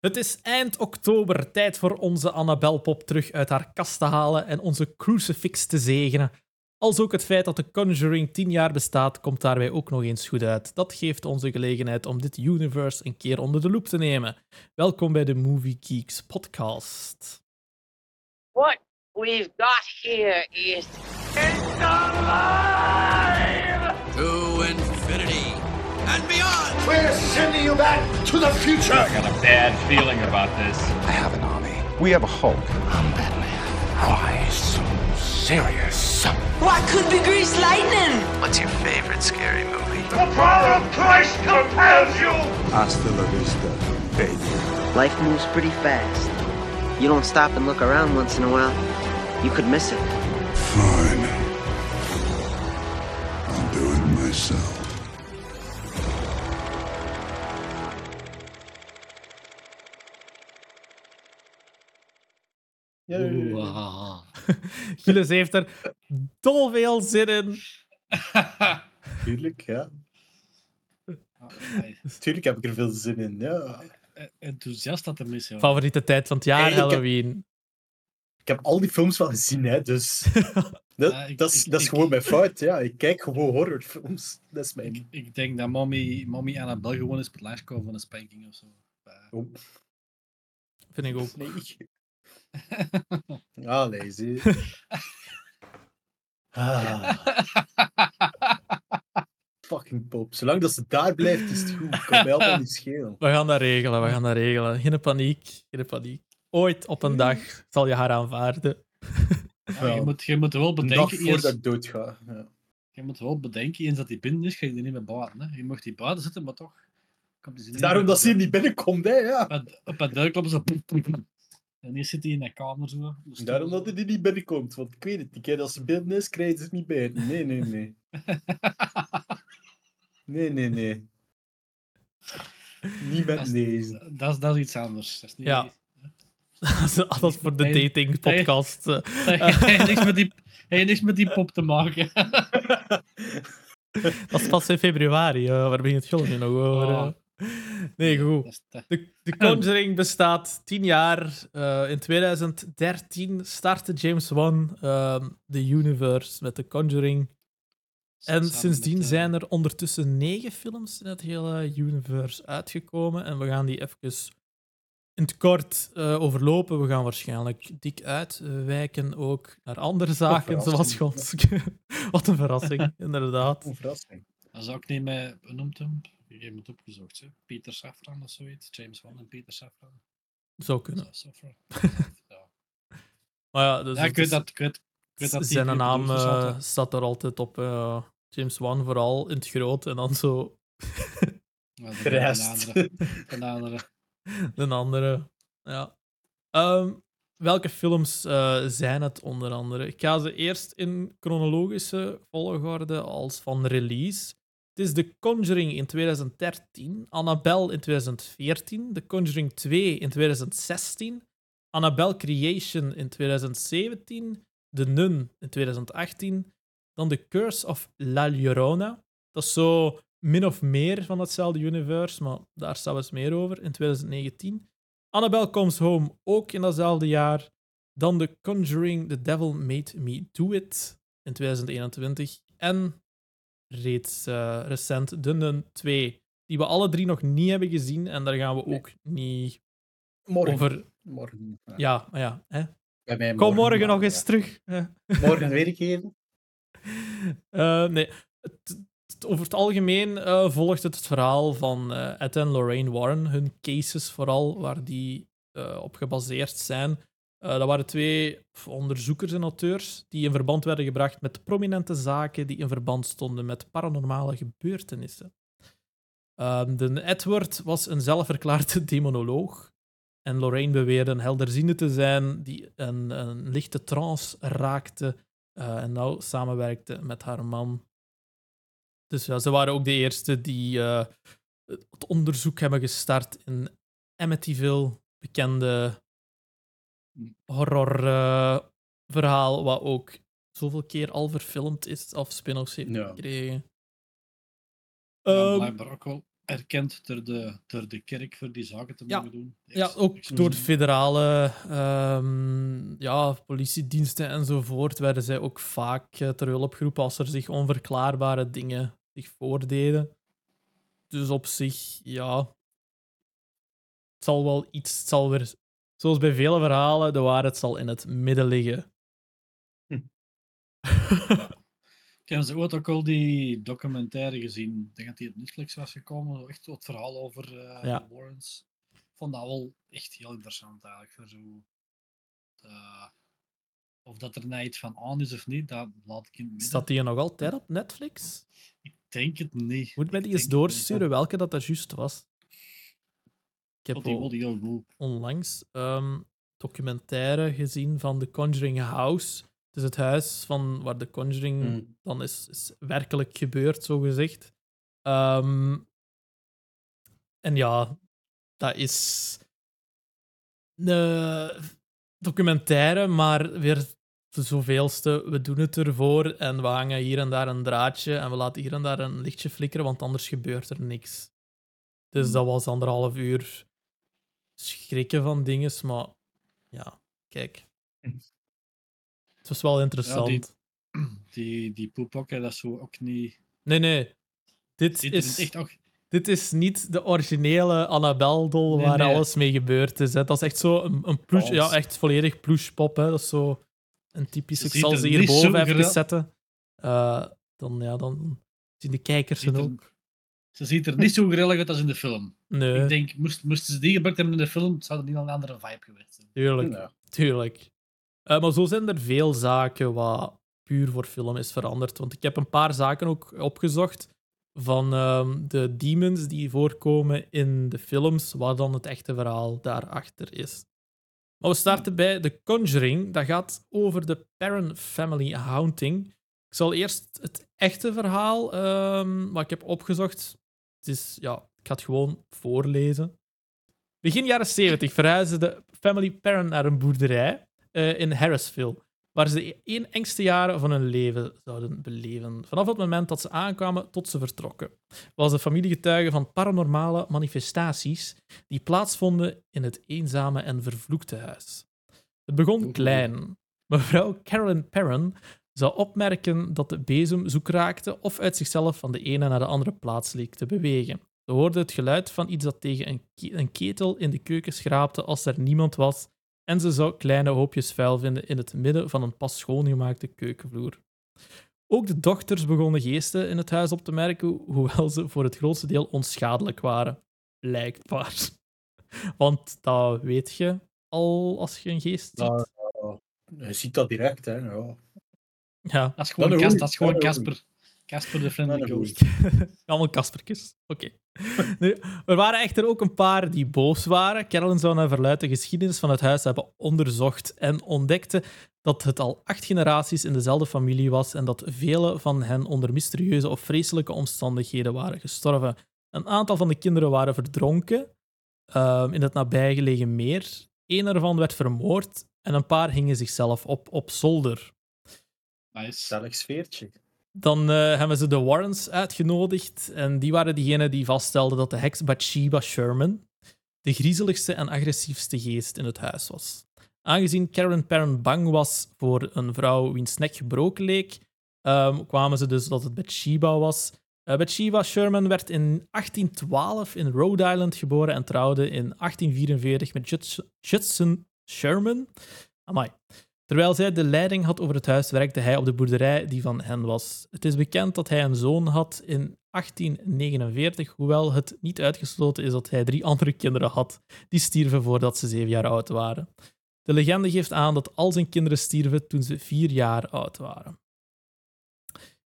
Het is eind oktober, tijd voor onze Annabelle Pop terug uit haar kast te halen en onze crucifix te zegenen. Als ook het feit dat de Conjuring 10 jaar bestaat, komt daarbij ook nog eens goed uit. Dat geeft onze gelegenheid om dit universe een keer onder de loep te nemen. Welkom bij de Movie Geeks podcast. What we've got here is to infinity and beyond. We're sending you back to the future. I got a bad feeling about this. I have an army. We have a Hulk. I'm Batman. Why so serious? What could be grease lightning? What's your favorite scary movie? The power of Christ compels you. Hasta la vista, baby. Life moves pretty fast. You don't stop and look around once in a while, you could miss it. Fine. I'll do it myself. Oeh. Gilles heeft er dol veel zin in. Tuurlijk, ja. Amai. Tuurlijk heb ik er veel zin in. Ja. Eh, Enthousiast dat er mis, joh. Favoriete tijd van het jaar, Hey, ik heb- Halloween. Ik heb al die films wel gezien, hè, dus dat, Ja, ik- dat is, ik- dat is ik- gewoon mijn fout. Ja. Ik kijk gewoon horrorfilms. Dat is mijn... Ik, ik denk dat mommy, mommy Annabelle gewoon eens per komen van een spanking of zo. Eh, Oh, Vind ik ook. nee. Allee, zie. Ah, fucking pop. Zolang dat ze daar blijft, is het goed. Kan mij allemaal niet schelen. We gaan dat regelen, we gaan dat regelen. Geen paniek, geen paniek. Ooit op een dag zal je haar aanvaarden. ja, je, moet, je moet wel bedenken, voordat eens, ik doodga. Ja. je moet wel bedenken, eens dat hij binnen is, ga je er niet meer buiten. Hè. Je mag die buiten zitten, maar toch. Komt daarom dat ze hier niet binnenkomt, hè. Ja. Op het- deur kloppen ze. En hier zit hij in een kamer zo. Dus Daarom dat hij er niet binnenkomt. Want ik weet het, die keer als ze binnen is, krijgen ze het niet bij. Nee, nee, nee. Nee, nee, nee. Niet Dat met is- deze. Dat is, dat is iets anders. Dat is niet, Ja. Dat is voor de dating podcast. eh. Hij heeft niks met die, hij heeft niks met die pop te maken. Dat is pas in februari. eh, waar ben je het gulden nu nog over? Oh. Nee, goed. De, de Conjuring bestaat 10 jaar. Eh, in 2013 startte James Wan ehm, de universe met de Conjuring. En sindsdien eh, zijn er ondertussen negen films in het hele universe uitgekomen. En we gaan die even in het kort eh, overlopen. We gaan waarschijnlijk dik uitwijken ook naar andere zaken, zoals. Gonsk. Wat een verrassing, inderdaad. Een verrassing. Dat zou ik niet meer benoemd hebben. Het opgezocht. Hè. Peter Safran of zoiets. James Wan en Peter Safran. Zou kunnen. Safran. ja. Maar ja, dus ja, ik weet dat. Ik weet, ik weet dat die zijn naam eh, staat er altijd op. eh, James Wan vooral in het groot en dan zo Ja, de- De rest. De andere. De andere. de andere. Ja. Ehm, welke films eh, zijn het onder andere? Ik ga ze eerst in chronologische volgorde als van release. Het is The Conjuring in 2013, Annabelle in 2014, The Conjuring 2 in 2016, Annabelle Creation in 2017, The Nun in 2018, dan The Curse of La Llorona. Dat is zo min of meer van hetzelfde universe, maar daar staat eens meer over in 2019. Annabelle Comes Home ook in datzelfde jaar. Dan The Conjuring The Devil Made Me Do It in 2021. En reeds eh, recent Nun 2, die we alle drie nog niet hebben gezien. En daar gaan we Nee. ook niet Morgen. over. Morgen. Ja. Ja, maar ja. Hè. Bij mij Kom morgen nog eens ja. terug. Morgen weer een keer. Eh, nee. Het- het- over het algemeen eh, volgt het het verhaal van Ed en Lorraine Warren, hun cases vooral, waar die op gebaseerd zijn. Eh, dat waren twee onderzoekers en auteurs die in verband werden gebracht met prominente zaken die in verband stonden met paranormale gebeurtenissen. Ehm, de Edward was een zelfverklaarde demonoloog en Lorraine beweerde een helderziende te zijn die een, een lichte trance raakte eh, en nauw samenwerkte met haar man. Dus ja, ze waren ook de eerste die eh, het onderzoek hebben gestart in Amityville, bekende horrorverhaal, wat ook zoveel keer al verfilmd is of spin-offs heeft Ja. gekregen. Ja, blijkbaar ook wel. erkend door de, door de kerk voor die zaken te Ja. mogen doen. Ja, ook ex- door de federale ehm, ja, politiediensten enzovoort werden zij ook vaak eh, ter hulp geroepen als er zich onverklaarbare dingen zich voordeden. Dus op zich, ja. Het zal wel iets, het zal weer, zoals bij vele verhalen, de waarheid zal in het midden liggen. Kennen ze ooit ook al die documentaire gezien? Ik denk dat die op Netflix was gekomen. Echt het verhaal over eh, Ja. de Warrens. Ik vond dat wel echt heel interessant eigenlijk. Voor zo, eh, of dat er nou iets van aan is of niet, dat laat ik in het midden. Staat die nog altijd op Netflix? Ik denk het niet. Moet mij Ik die eens doorsturen welke dat er juist was? Ik heb al- onlangs ehm documentaire gezien van The Conjuring House. Het is het huis van waar The Conjuring Mm. dan is, is werkelijk gebeurd, zo gezegd. Ehm, en ja, dat is een documentaire, maar weer de zoveelste. We doen het ervoor en we hangen hier en daar een draadje en we laten hier en daar een lichtje flikkeren, want anders gebeurt er niks. Dus dat was anderhalf uur schrikken van dingen, maar ja, kijk. Het was wel interessant. Die, die poepokken, dat is zo ook niet... Nee, nee. Dit is, echt ook... dit is niet de originele Annabelle-dol Nee, waar nee. alles mee gebeurd is. Hè. Dat is echt zo een, een plush, ja, echt volledig plushpop. Hè. Dat is zo een typisch. Ze Ik zal ze hierboven even zetten. Eh, dan, ja, dan zien de kijkers het er- ook. Ze ziet er niet zo grillig uit als in de film. Nee, Ik denk, moest, moesten ze die gebruikt hebben in de film, zou het niet een andere vibe geweest zijn. tuurlijk. Ja. Tuurlijk. Eh, maar zo zijn er veel zaken wat puur voor film is veranderd. Want ik heb een paar zaken ook opgezocht van ehm, de demons die voorkomen in de films, waar dan het echte verhaal daarachter is. Maar we starten bij The Conjuring. Dat gaat over de Perron Family Haunting. Ik zal eerst het echte verhaal ehm, wat ik heb opgezocht. Het is, ja, ik ga het gewoon voorlezen. Begin jaren 70 verhuisde de family Perron naar een boerderij eh, in Harrisville, waar ze de één engste jaren van hun leven zouden beleven. Vanaf het moment dat ze aankwamen tot ze vertrokken, was de familie getuige van paranormale manifestaties die plaatsvonden in het eenzame en vervloekte huis. Het begon klein. Mevrouw Carolyn Perron zou opmerken dat de bezem zoek raakte of uit zichzelf van de ene naar de andere plaats leek te bewegen. Ze hoorde het geluid van iets dat tegen een, ke- een ketel in de keuken schraapte als er niemand was en ze zou kleine hoopjes vuil vinden in het midden van een pas schoongemaakte keukenvloer. Ook de dochters begonnen geesten in het huis op te merken, hoewel ze voor het grootste deel onschadelijk waren. Blijkbaar. Want dat weet je al als je een geest ziet. Nou, ja, je ziet dat direct, hè. Ja. Ja, Dat is gewoon, Kas- dat is gewoon Casper. Casper de Friendly Ghost. allemaal kaspertjes. Oké. Nu, er waren echter ook een paar die boos waren. Carolyn zou naar verluid de geschiedenis van het huis hebben onderzocht en ontdekte dat het al acht generaties in dezelfde familie was en dat vele van hen onder mysterieuze of vreselijke omstandigheden waren gestorven. Een aantal van de kinderen waren verdronken ehm, in het nabijgelegen meer. Eén ervan werd vermoord en een paar hingen zichzelf op op zolder. Nice. Stellig sfeertje. Dan eh, hebben ze de Warrens uitgenodigd. En die waren diegenen die vaststelden dat de heks Bathsheba Sherman de griezeligste en agressiefste geest in het huis was. Aangezien Karen Perrin bang was voor een vrouw wiens nek gebroken leek, ehm, kwamen ze dus dat het Bathsheba was. Eh, Bathsheba Sherman werd in 1812 in Rhode Island geboren en trouwde in 1844 met Judson Sherman. Amai. Terwijl zij de leiding had over het huis, werkte hij op de boerderij die van hen was. Het is bekend dat hij een zoon had in 1849, hoewel het niet uitgesloten is dat hij drie andere kinderen had die stierven voordat ze zeven jaar oud waren. De legende geeft aan dat al zijn kinderen stierven toen ze vier jaar oud waren.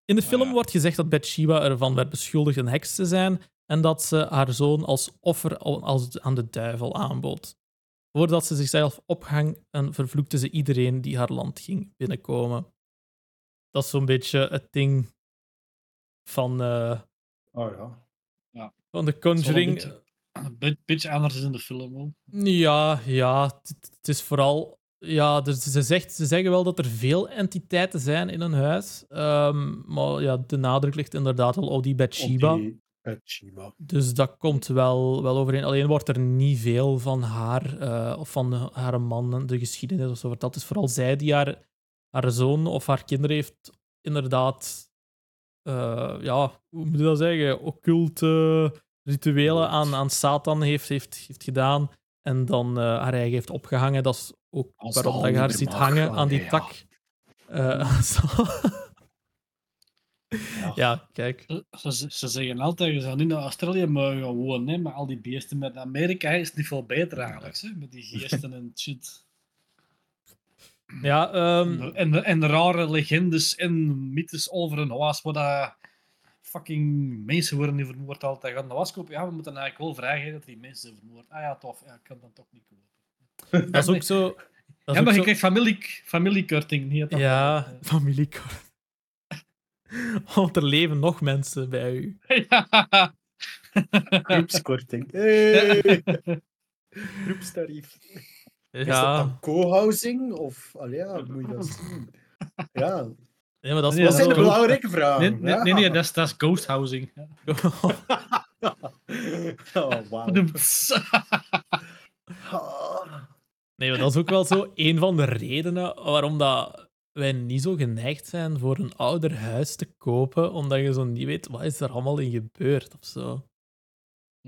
In de Ah, film ja. wordt gezegd dat Bathsheba ervan werd beschuldigd een heks te zijn en dat ze haar zoon als offer als aan de duivel aanbood. Voordat ze zichzelf ophang en vervloekte ze iedereen die haar land ging binnenkomen. Dat is zo'n beetje het ding van, eh, Oh ja. van de Conjuring. beetje- Een beetje- beetje anders is in de film ook. Ja, ja, het, is vooral. Ja, dus ze, zegt, ze zeggen wel dat er veel entiteiten zijn in een huis. ehm, maar ja, de nadruk ligt inderdaad wel op die Op Bathsheba. die, Dus dat komt wel, wel overeen. Alleen wordt er niet veel van haar eh, of van de- haar man, de geschiedenis of zo verteld. Het is vooral zij die haar, haar zoon of haar kinderen heeft inderdaad, eh, ja, hoe moet je dat zeggen, occulte rituelen aan, aan Satan heeft, heeft, heeft gedaan. En dan eh, haar eigen heeft opgehangen. Dat is ook Als waarom dat je haar ziet hangen aan die ja. tak. Eh, ja, kijk. Ze, ze, ze zeggen altijd, je zou niet naar Australië mogen wonen, hè, maar al die beesten met Amerika is het niet veel beter eigenlijk, hè, met die geesten en shit. Ja, ehm, En, en rare legendes en mythes over een huis waar dat fucking mensen worden niet vermoord altijd. Gaan de was kopen? Ja, we moeten eigenlijk wel vragen dat die mensen zijn vermoord. Ah ja, tof. Ja, ik kan dat toch niet kopen. dat is ook zo. Dat is ja, maar je zo- krijgt familie, familiekorting. Ja, familiekort. Want er leven nog mensen bij u. ja. Groepskorting. Hey. Groepstarief. Is dat Ja, dan co-housing? Of, allee, ja, hoe moet je dat zien? Ja, nee, maar dat is Nee, dat zijn zo- belangrijke vragen. Nee, nee, ja. nee, nee, dat is, dat is ghost housing. Ja. oh, wauw. Ah. Nee, maar dat is ook wel zo een van de redenen waarom dat wij niet zo geneigd zijn voor een ouder huis te kopen, omdat je zo niet weet wat is er allemaal in gebeurd of zo.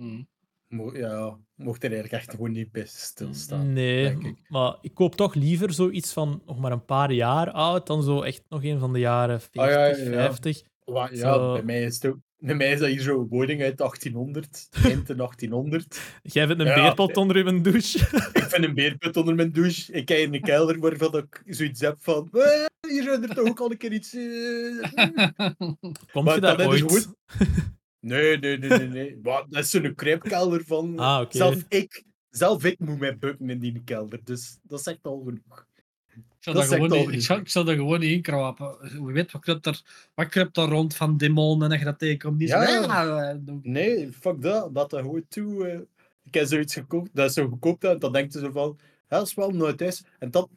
Hmm. Ja, mocht er eigenlijk echt gewoon niet bij stilstaan. Nee, denk ik. maar ik koop toch liever zoiets van nog maar een paar jaar oud dan zo echt nog een van de jaren 40, Ah, ja, ja, ja. 50. Wa- Ja, Zo. bij mij is het ook... Bij mij is dat hier zo'n woning uit 1800, eind 1800. Jij vindt een Ja. beerpot onder je douche. Ik vind een beerput onder mijn douche. Ik kijk in de kelder waarvan ik zoiets heb van... "Eh, hier zou er toch ook al een keer iets... eh." Komt Maar je daar ooit? gewoon- Nee, nee, nee, nee. nee. Maar dat is zo'n kruipkelder van... Ah, oké. zelf, ik, zelf ik moet mij bukken in die kelder. Dus dat is echt al genoeg. Ik zou, Dat dat zegt gewoon ik, zou, ik zou daar gewoon in krapen. Wie weet, wat kruipt er, wat kruipt daar rond van demonen en je dat tegenkomt? Die Ja. zo, "Ah, eh, doe." Nee, fuck dat. Dat dat gewoon toe... eh. Ik heb zoiets gekoopt. Dat is zo en dan denkt ze zo van... Ja, dat is wel nooit thuis. En dat...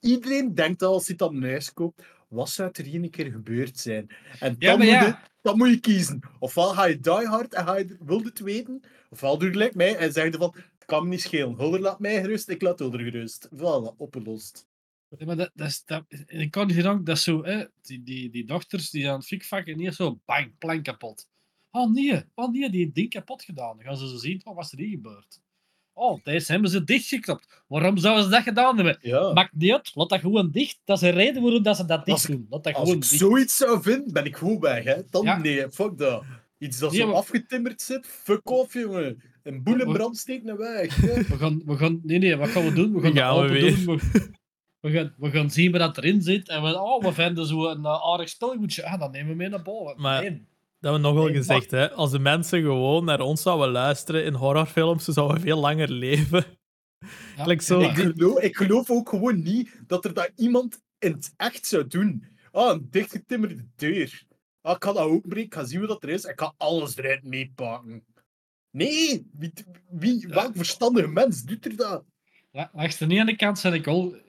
Iedereen denkt dat als hij dat huis koopt... Wat zou er hier een keer gebeurd zijn? En Ja, dan, moet, ja. je, dan moet je kiezen. Ofwel ga je die hard en ga je, wil het weten. Ofwel doe je gelijk mij en zeg je van... Het kan me niet schelen. Hulder laat mij gerust, ik laat Hulder gerust. Voilà, opgelost. Ja, maar dat, dat is, dat, ik kan niet dat zo, hè, die, die, die dochters die aan het fikvakken en hier zo, bang, plank kapot. Oh nee, oh nee, die ding kapot gedaan. Dan gaan ze zo zien, wat was er hier gebeurd? Oh, deze hebben ze dichtgeklopt. Waarom zouden ze dat gedaan hebben? Ja. Maakt niet uit, laat dat gewoon dicht. Dat is een reden waarom dat ze dat dicht Als doen. Laat dat Als gewoon ik dicht. zoiets zou vinden, ben ik gewoon weg. Hè. Dan Ja. nee, fuck dat. Iets dat Nee, zo maar- afgetimmerd zit, fuck off, jongen. Een boel in brand steken en weg. hè. We gaan, we gaan, nee, nee, wat gaan we doen? We gaan, Gaan de we open weer. doen. We, we gaan, we gaan zien wat dat erin zit. En we, oh, we vinden zo een uh, aardig spelgoedje. Ah, dan nemen we mee naar boven. Maar- Nee. Dat hebben we nog wel Nee, gezegd, hè. Als de mensen gewoon naar ons zouden luisteren in horrorfilms, ze zouden veel langer leven. Ja, Like zo- Ik geloof, ik geloof ook gewoon niet dat er dat iemand in het echt zou doen. Ah, een dichtgetimmerde deur. Ah, ik ga dat openbreken, ik ga zien wat dat er is. Ik ga alles eruit meepakken. Nee, wie, wie, welk verstandige mens doet er dat? Ja, langs de ene kant ben ik wel eh,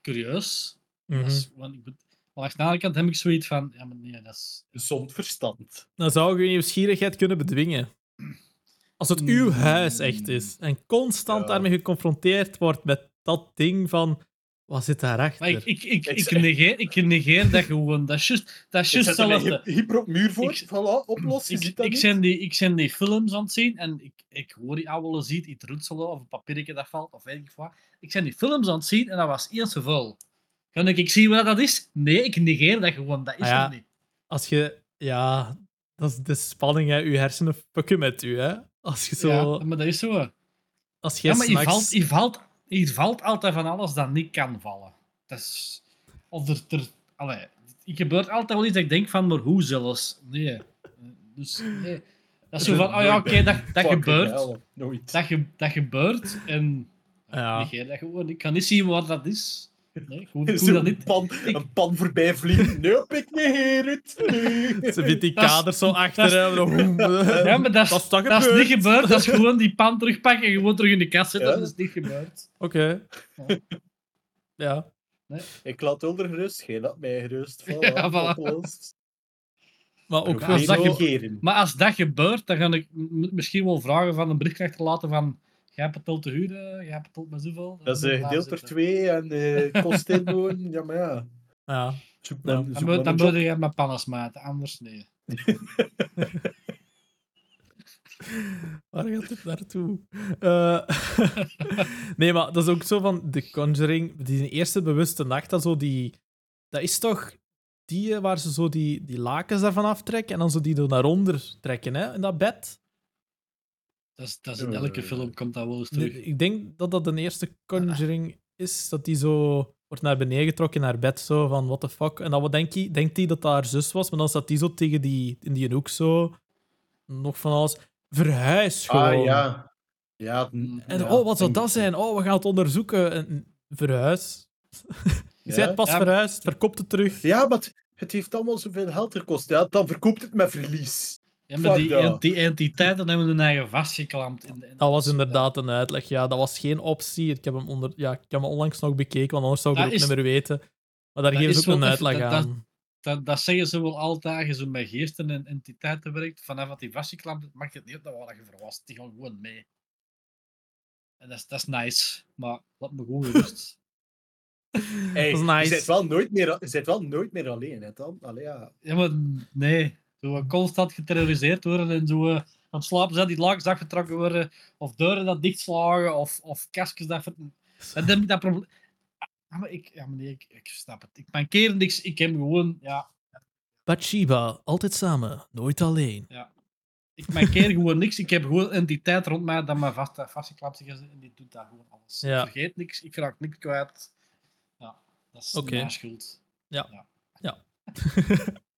curieus. Mhm. Is- want ik bet- maar langs de andere kant heb ik zoiets van, ja, maar nee, dat is... Gezond verstand. Dan zou je je nieuwsgierigheid kunnen bedwingen. Als het uw huis echt is en constant Ja. daarmee geconfronteerd wordt met dat ding van wat zit daarachter? Maar ik, ik, ik, Ik negeer, ik negeer dat gewoon. Dat is juist dat is juist er hyper op muur voor. Ik- voilà, oplos, je Ik, ik, zijn die, ik zijn die films aan het zien en ik, ik hoor die oude ziet, iets roetselen of een papiertje dat valt of weet ik wat. Ik zijn die films aan het zien en dat was eerst vol. Kan ik, ik zien wat dat is? Nee, ik negeer dat gewoon. Dat is Ah ja. er niet. Als je, ja, dat is de spanning, hè. Je hersenen fucken met u, hè. Als je zo, Ja, maar dat is zo. als je Ja, maar je valt, je, valt, je valt altijd van alles dat niet kan vallen. Dat is... Of er... er allee, ik gebeurt altijd wel iets dat ik denk van, maar hoe zelfs? Nee. Dus nee. Dat is zo van, oh ja, oké, dat, dat gebeurt. hell, Nooit. Dat, ge, dat gebeurt en... Ja. Ja. Negeer dat gewoon. Ik kan niet zien wat dat is. Nee, is doe dat een niet. pan, een pan voorbij vliegen. Nope, ik negeer het. Nee. Ze vindt die kaders zo achter. hè. Ja, maar dat is, Dat is dat niet gebeurd. Dat is gewoon die pan terugpakken en gewoon terug in de kast zetten. Ja. Dat is niet gebeurd. Oké. Ja. Ja. Ik laat Hulder gerust, jij laat mij gerust. Voilà, Ja, voilà. opgelost. Maar ook wel als dat keren. Maar als dat gebeurt, dan ga ik misschien wel vragen van een bericht achterlaten van jij hebt het al te huren, jij hebt het al met zoveel. Dat is Dan gedeeld door twee en eh kost inwonen. Ja, maar ja. Ja. Zoek Ja. maar, Dan maar dan een moet je met pannas maken, anders nee. Waar gaat dit naartoe? Eh, nee, maar dat is ook zo van The Conjuring, die eerste bewuste nacht, dat, zo die, dat is toch die eh, waar ze zo die, die lakens daarvan aftrekken en dan zo die er naar onder trekken, hè, in dat bed. Dat is, dat is in elke film komt dat wel eens Nee, terug. ik denk dat dat de eerste Conjuring is, dat die zo wordt naar beneden getrokken naar bed, zo van what the fuck. En dan wat denk je, denkt hij dat dat haar zus was, maar dan staat die zo tegen die, in die hoek zo, nog van alles, verhuis gewoon. Ah, ja. Ja, En ja, oh, wat zou dat zijn? Oh, we gaan het onderzoeken. En, verhuis. Je Ja? bent pas Ja, verhuisd, verkoopt het terug. Ja, maar het, het heeft allemaal zoveel geld gekost. Ja, dan verkoopt het met verlies. Ja, maar Fuck die, entiteiten hebben hun eigen vastgeklampt. In de, in Dat was inderdaad een uitleg. Ja, dat was geen optie. Ik heb hem, onder, ja, ik heb hem onlangs nog bekeken, want anders zou ik Dat het ook is- niet meer weten. Maar daar dat geven ze is ook een uitleg dat- dat- aan. Dat, dat zeggen ze wel altijd, als je zo met geesten en entiteiten werkt. Vanaf dat die vastgeklampt is, mag je het niet op dat waar je voor was. Die gaan gewoon mee. En dat is, dat is nice, maar laat me gewoon gerust. Hey, Dat is nice. Je bent wel nooit meer, je bent wel nooit meer alleen, hè, dan? Allee, ja. Ja, maar nee. Zo eh, constant geterroriseerd worden en zo eh, aan het slapen zijn die lakens afgetrokken worden, of deuren dat dichtslagen, of, of kastjes dat... ver- En dan heb ik dat probleem... Ja, maar ik, ja, nee, ik, ik snap het. Ik mankeer niks, ik heb gewoon... Ja, Bathsheba, altijd samen, nooit alleen. ik mankeer gewoon niks. Ik heb gewoon een entiteit rond mij dat me vast, vastgeklapt is en die doet daar gewoon alles. Ja. Ik vergeet niks, ik raak niks kwijt. Ja, dat is Oké. mijn schuld.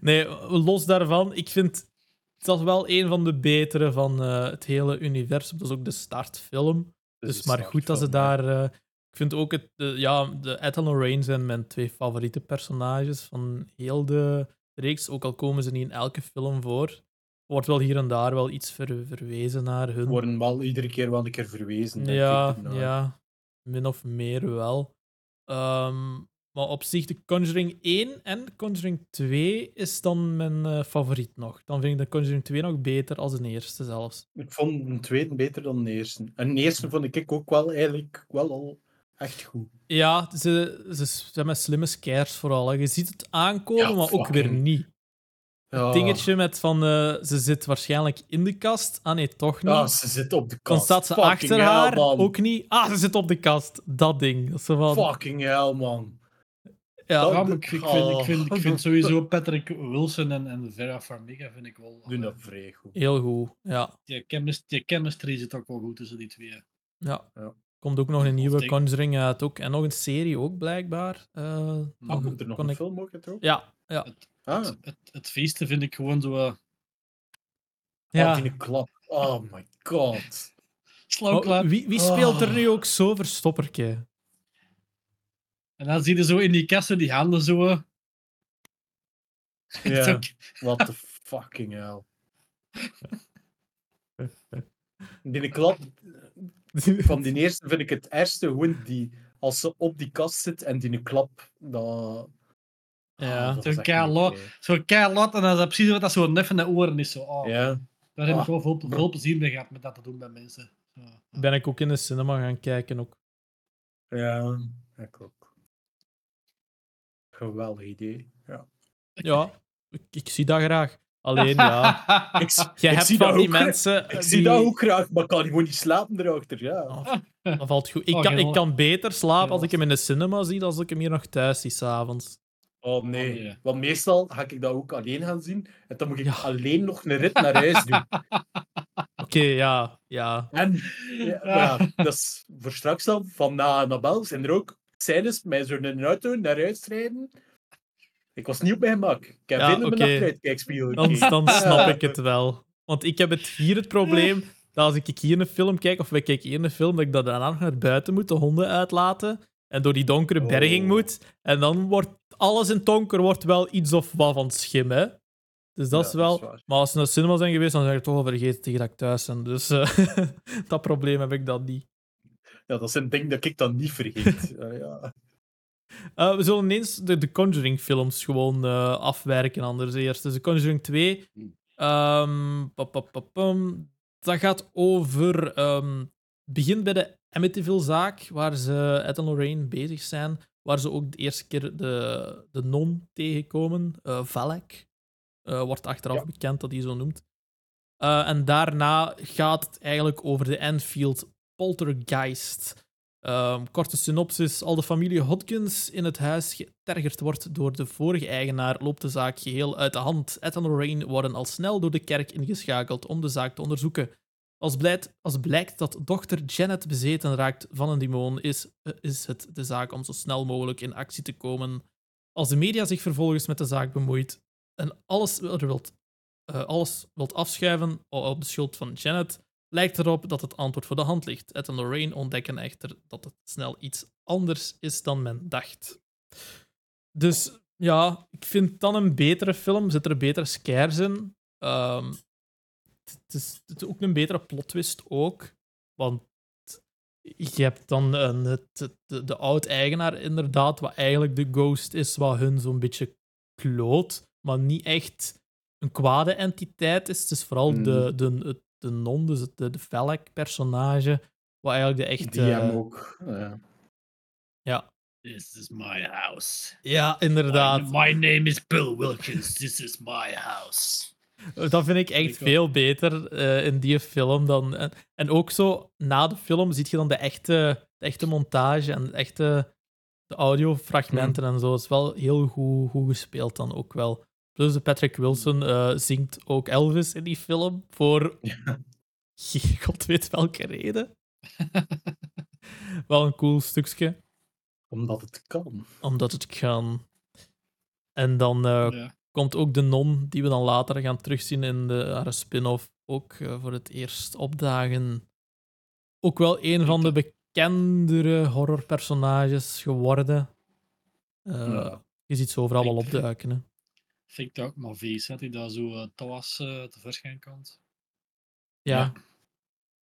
nee, los daarvan, ik vind dat wel een van de betere van eh, het hele universum. Dat is ook de startfilm. Dus, maar goed dat ze daar. eh, ik vind ook het, de, ja, de Ethel en Rain zijn mijn twee favoriete personages van heel de reeks. Ook al komen ze niet in elke film voor. Er wordt wel hier en daar wel iets ver- verwezen naar hun. worden wel iedere keer wel een keer verwezen. Ja, ik, ja, min of meer wel. Ehm, maar op zich, de Conjuring 1 en Conjuring 2 is dan mijn eh, favoriet nog. Dan vind ik de Conjuring 2 nog beter als de eerste zelfs. Ik vond een tweede beter dan de eerste. En de eerste vond ik ook wel eigenlijk wel al echt goed. Ja, ze, ze zijn met slimme scares vooral. hè. Je ziet het aankomen, Ja, maar ook weer niet. Ja. Het dingetje met van, eh, ze zit waarschijnlijk in de kast. Ah nee, toch niet. Ja, ze zit op de dan kast. staat ze Fucking achter hell, haar, man. ook niet. Ah, ze zit op de kast. Dat ding. Dat van, Fucking hell, man. Ja, dat- Ja, maar ik, ik, vind, ik, vind, ik Oh. vind sowieso Patrick Wilson en, en Vera Farmiga vind ik wel... Doen dat vrij goed. heel goed. Ja. Die, chemist, die chemistry zit ook wel goed tussen die twee. Ja. Ja. Komt ook nog een nieuwe denk- Conjuring uit. Ook. En nog een serie ook, blijkbaar. Eh, Nou, Ah, komt er nog een ik- film ook uit? ook? Ja, ja. Ah, Het, het, het feesten vind ik gewoon zo... eh, ja. die klap. Oh my god. Slauwklaar. wie, wie speelt er Oh. nu ook zo verstopperke? En dan zie je zo in die kassen die handen zo... Ja, ook- what the fucking hell. Die klap van die eerste vind ik het ergste. Gewoon die, als ze op die kast zit en die klap, dat... Ja. Ah, dat Zo'n is echt keilo- niet oké. Zo keihard en dan is dat precies wat dat zo'n nef in de oren is. Zo. Oh, Ja. Daar heb ik Ah. wel veel, veel plezier mee gehad met dat te doen met mensen. Zo, ja. Ben ik ook in de cinema gaan kijken. Ook. Ja, ik ook. Geweldig idee. Ja. Ja, ik, ik zie dat graag. Alleen ja, Ik, ik hebt zie van dat die mensen. Ik die- zie dat ook graag, maar kan gewoon niet slapen erachter. Ja. Oh, dat valt goed. Ik Oh, kan, ik kan beter slapen als ik hem in de cinema zie dan als ik hem hier nog thuis zie s'avonds. Oh nee. nee. Want meestal ga ik dat ook alleen gaan zien. En dan moet ik Ja. alleen nog een rit naar huis doen. Oké, ja, ja. En ja, dat is voor straks dan, van na Annabel, zijn er ook scènes met zo'n auto naar huis rijden. Ik was niet op mijn gemak. Ik heb in mijn achteruitkijkspiegel Dan, dan snap ik het wel. Want ik heb het hier het probleem dat als ik hier een film kijk, of wij kijken hier een film, dat ik dat daarna nog naar buiten moet, de honden uitlaten, en door die donkere berging Oh. moet. En dan wordt alles in het donker wordt wel iets of wat van schim, hè. Dus dat Ja, is wel... dat is waar. maar als ze naar de cinema zijn geweest, dan zeg ik toch al vergeten tegen dat ik thuis ben. Dus eh, dat probleem heb ik dan niet. Ja, dat zijn dingen dat ik dan niet vergeet. Ja. Eh, we zullen ineens de, de Conjuring-films gewoon eh, afwerken anders eerst. Dus de Conjuring 2. ehm, pa, pa, pa, pam. dat gaat over. ehm, het begint bij de Amityville-zaak, waar ze Ed en Lorraine bezig zijn. Waar ze ook de eerste keer de, de non tegenkomen. eh Valak. Wordt achteraf Ja. bekend dat hij zo noemt. En daarna gaat het eigenlijk over de Enfield Poltergeist. Ehm, korte synopsis. Al de familie Hodgins in het huis getergerd wordt door de vorige eigenaar, loopt de zaak geheel uit de hand. Ed en Lorraine worden al snel door de kerk ingeschakeld om de zaak te onderzoeken. Als blijkt, als blijkt dat dochter Janet bezeten raakt van een demon, is, is het de zaak om zo snel mogelijk in actie te komen. Als de media zich vervolgens met de zaak bemoeit en alles, eh, alles wilt afschuiven op de schuld van Janet, lijkt erop dat het antwoord voor de hand ligt. Ed en Lorraine ontdekken echter dat het snel iets anders is dan men dacht. Dus ja, ik vind dan een betere film. Zit er betere scares in. Ehm, het, is, het is ook een betere plot twist ook. Want je hebt dan een, het, het- de, de oud-eigenaar inderdaad, wat eigenlijk de ghost is, wat hun zo'n beetje kloot, maar niet echt een kwade entiteit is. Het is vooral Mm. de, de, de non, dus het- de, de Velk-personage, wat eigenlijk de echte... Die hem ook. eh, Ja, This is my house. ja, inderdaad. My, my name is Bill Wilkins. This is my house. Dat vind ik echt Ik ook. veel beter eh, in die film dan. En, en ook zo na de film zie je dan de echte, de echte montage en de echte de audiofragmenten en zo. Het is wel heel goed, goed gespeeld dan ook wel. Plus de Patrick Wilson eh, zingt ook Elvis in die film voor god weet welke reden. wel een cool stukje, omdat het kan. omdat het kan. En dan eh, Ja. komt ook de non, die we dan later gaan terugzien in de, haar spin-off, ook eh, voor het eerst opdagen. Ook wel een van de bekendere horrorpersonages geworden. Eh, Ja. Je ziet ze overal wel Ik- opduiken. Hè. Vind ik dat ook maar vies, dat hij daar zo uh, uh, tevoorschijn komt. Ja,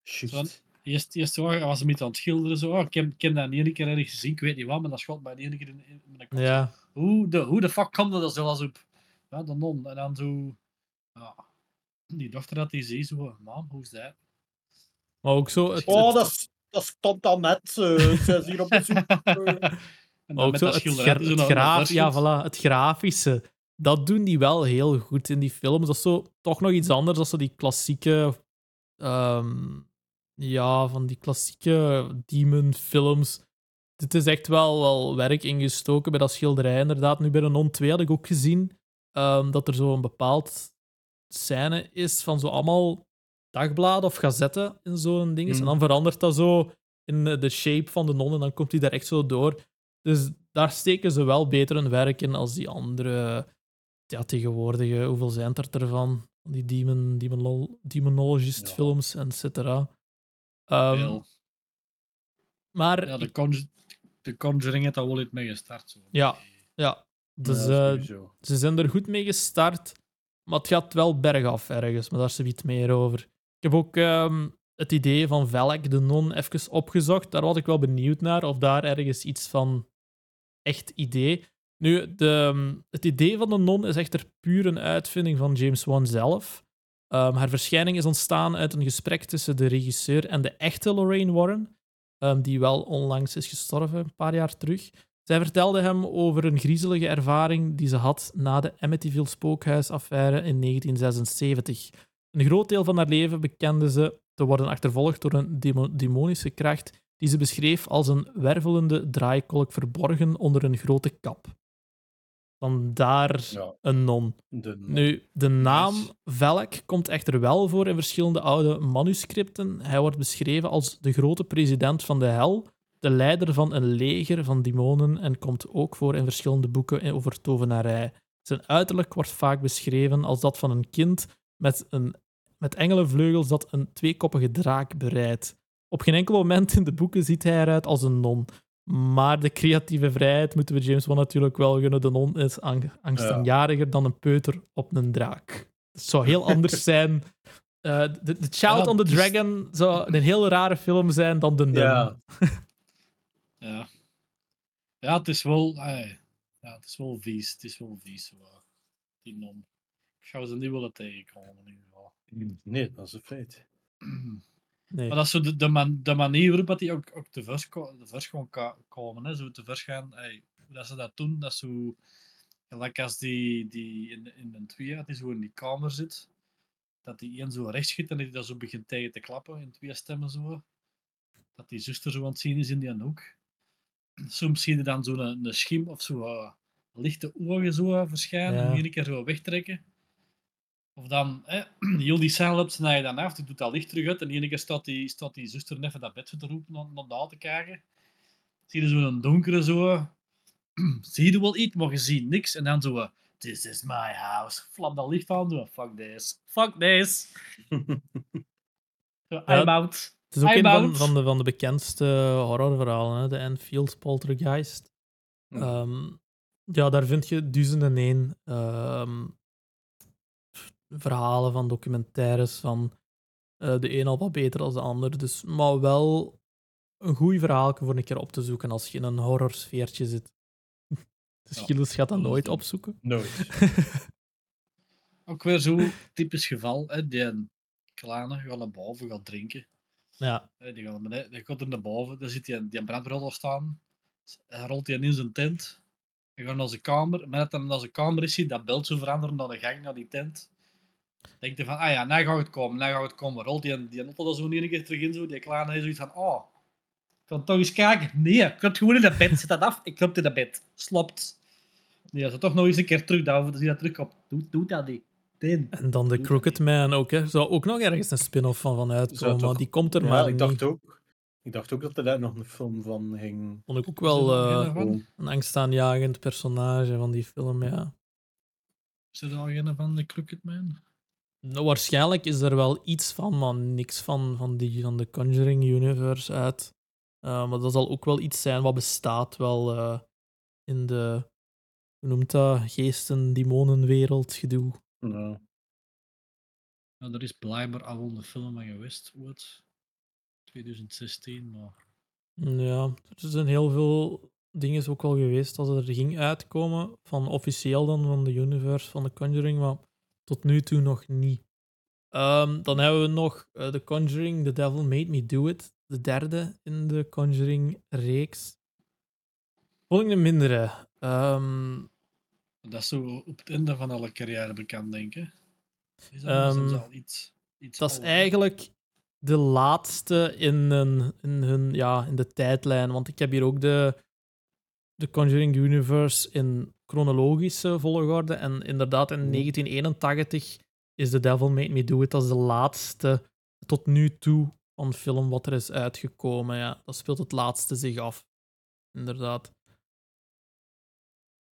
Juist. Eerst, eerst was hem niet aan het schilderen. Zo. Oh, ik, heb, ik heb dat niet één keer ergens gezien, ik weet niet wat, maar dat schot mij niet één keer in, in mijn kop. ja. Hoe de, hoe de fuck kwam dat er zo als op? Ja, de non. En dan zo... Ja, die dochter dat die ziet, zo... Mam, hoe is dat? Maar ook zo het, Oh, het- dat, stond dan net. eh, ze is hier op bezoek. eh. En maar ook zo het, gra- het graaf, ja, voilà, het grafische. Dat doen die wel heel goed in die films. Dat is zo toch nog iets anders dan zo die klassieke ehm, ja, van die klassieke demon-films. Dit is echt wel, wel werk ingestoken bij dat schilderij, inderdaad. Nu bij de Non 2 had ik ook gezien ehm, dat er zo een bepaald scène is van zo allemaal dagbladen of gazetten in zo'n ding. Mhm. En dan verandert dat zo in eh, de shape van de non en dan komt hij daar echt zo door. Dus daar steken ze wel beter hun werk in als die andere ja, tegenwoordige. Hoeveel zijn er ervan? Die demon, demonol, demonologist Ja. films, et cetera. Ehm, maar Ja, de, Conj de Conjuring heeft daar wel iets mee gestart. Zo. Ja, ja. Dus Ja, eh, ze zijn er goed mee gestart, maar het gaat wel bergaf ergens, maar daar is iets meer over. Ik heb ook ehm, het idee van Velk, de non, even opgezocht. Daar was ik wel benieuwd naar, of daar ergens iets van echt idee. Nu, ehm, het idee van de non is echter puur een uitvinding van James Wan zelf. Ehm, haar verschijning is ontstaan uit een gesprek tussen de regisseur en de echte Lorraine Warren, ehm, die wel onlangs is gestorven, een paar jaar terug. Zij vertelde hem over een griezelige ervaring die ze had na de Amityville spookhuisaffaire in 1976. Een groot deel van haar leven bekende ze te worden achtervolgd door een demo- demonische kracht die ze beschreef als een wervelende draaikolk verborgen onder een grote kap. Vandaar Ja, een non. de, Nu, de naam. Velk komt echter wel voor in verschillende oude manuscripten. Hij wordt beschreven als de grote president van de hel, de leider van een leger van demonen en komt ook voor in verschillende boeken over tovenarij. Zijn uiterlijk wordt vaak beschreven als dat van een kind met, een, met engelenvleugels dat een tweekoppige draak bereidt. Op geen enkel moment in de boeken ziet hij eruit als een non. Maar de creatieve vrijheid moeten we James Wan natuurlijk wel gunnen. De non is ang- angstaanjariger dan een peuter op een draak. Het zou heel anders zijn. Eh, de, de Child Ja, on the dus- Dragon zou een heel rare film zijn dan de Nun. Ja. Ja. Ja, het is wel... eh, ja, het is wel vies. Het is wel vies. zo, eh, die non. Ik zou ze niet willen tegenkomen in ieder geval. Nee, dat is een feit. Nee. Maar dat is zo de, de, man, de manier waarop die ook, ook te vers, te vers gewoon komen. Hè? Zo te vers gaan. Hey, dat ze dat doen, dat is zo... Gelijk als die, die in, in een twee, die zo in die kamer zit. Dat die een zo rechts schiet en dat die dat zo begint tegen te klappen in twee stemmen zo. Dat die zuster zo aan het zien is in die hoek. Soms zie je dan zo'n een, een schim of zo eh, lichte ogen zo eh, verschijnen Ja. en keer zo wegtrekken. Of dan, hè, heel die scène snij je dan af, die doet dat licht terug uit en die ene keer staat die, staat die zuster net van dat bed te roepen naar, naar daar te kijken. Zie je zo'n donkere zo. zie je wel iets, maar je ziet niks. En dan zo, eh, this is my house. Flap dat licht aan, zo, fuck this. Fuck this. I'm out. Het is ook I'm een van, out. van, de, van de bekendste horrorverhalen, hè? de Enfield Poltergeist. Ja. Ehm, ja, daar vind je duizenden één ehm, verhalen van documentaires van eh, de een al wat beter dan de ander. Dus, maar wel een goed verhaal voor een keer op te zoeken als je in een horrorsfeertje zit. Dus Ja, Gilles gaat dat nooit opzoeken. Nooit. Ook weer zo'n typisch geval. Hè, die kleine gaat naar boven, gaat drinken. Ja, Hè, die gaat naar beneden, die gaat er naar boven, daar zit die, die brandweerauto staan. Hij rolt die in zijn tent. Hij gaat naar zijn kamer. Met dat hij naar zijn kamer is, ziet dat beeld zo veranderen naar de gang, naar die tent. Denkt hij van, ah ja, nou gaat het komen, nou gaat het komen. Rolt die, die auto er zo een keer terug in, zo. die kleine is zoiets van, oh, ik kan toch eens kijken. Nee, ik heb gewoon in dat bed, zet dat af, ik klopt in dat bed. Slopt. Nee, als hij toch nog eens een keer terugduwen, dan zie je dat terugkomt. Doe, doe dat niet. Den. en dan de Crooked Man ook. Hè. Zou ook nog ergens een spin-off van, van Zou uitkomen, toch- maar die komt er Ja, maar ik niet. dacht ook. Ik dacht ook dat er daar nog een film van ging. Vond ik ook wel eh, een komen. angstaanjagend personage van die film, ja. Is er nog een van de Crooked Man? Nou, waarschijnlijk is er wel iets van, maar niks van, van, die, van de Conjuring Universe uit. Uh, maar dat zal ook wel iets zijn wat bestaat wel uh, in de, hoe noemt dat, geesten, demonenwereld gedoe. Ja. Nou, er is blijkbaar al een film van geweest, ooit. 2016, maar... Ja, er zijn heel veel dingen ook wel geweest als er ging uitkomen, van officieel dan van de universe van de Conjuring, maar tot nu toe nog niet. Um, dan hebben we nog uh, The Conjuring, The Devil Made Me Do It, de derde in de Conjuring-reeks. Vond ik een mindere. Um, dat is zo op het einde van alle carrière bekend, denk ik. Is dat, um, al iets, iets dat is eigenlijk de laatste in, een, in, hun, ja, in de tijdlijn. Want ik heb hier ook de, de Conjuring Universe in chronologische volgorde. En inderdaad, in 1981 is The Devil Made Me Do It als de laatste tot nu toe van film wat er is uitgekomen. Ja, dat speelt het laatste zich af. Inderdaad.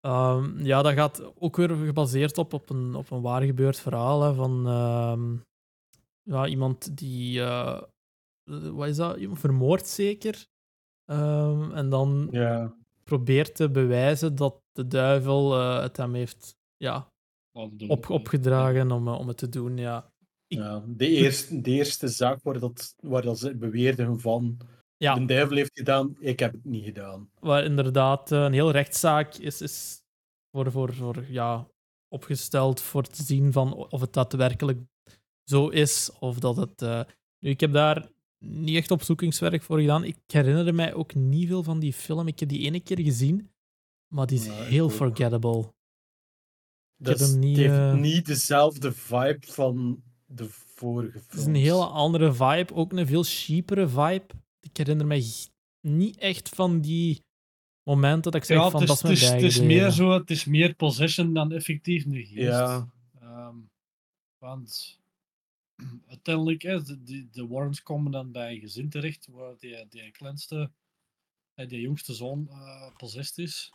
Um, ja, dat gaat ook weer gebaseerd op, op, een, op een waar gebeurd verhaal hè, van um, ja, iemand die. Uh, wat is dat? Iemand vermoord zeker. Um, en dan probeert te bewijzen dat de duivel uh, het hem heeft ja, op, opgedragen om, om het te doen. Ja. Ik... ja de, eerste, de eerste zaak waar, dat, waar dat ze beweerden van. Ja. De duivel heeft gedaan, ik heb het niet gedaan. Waar inderdaad uh, een heel rechtszaak is, is voor, voor, voor, ja, opgesteld voor te zien van of het daadwerkelijk zo is of dat het. Uh... Nu, ik heb daar niet echt opzoekingswerk voor gedaan. Ik herinner mij ook niet veel van die film. Ik heb die ene keer gezien, maar die is heel forgettable. Dat heb hem niet, het heeft uh... niet dezelfde vibe van de vorige films. Het is een hele andere vibe, ook een veel cheapere vibe. Ik herinner mij niet echt van die momenten dat ik zeg ja, van het is, dat is het mijn is, het is meer zo, het is meer possession dan effectief nu geest. Ja. Um, want uiteindelijk, hè, de, de, de Warrens komen dan bij een gezin terecht waar die, die kleinste, die jongste zoon uh, possessed is.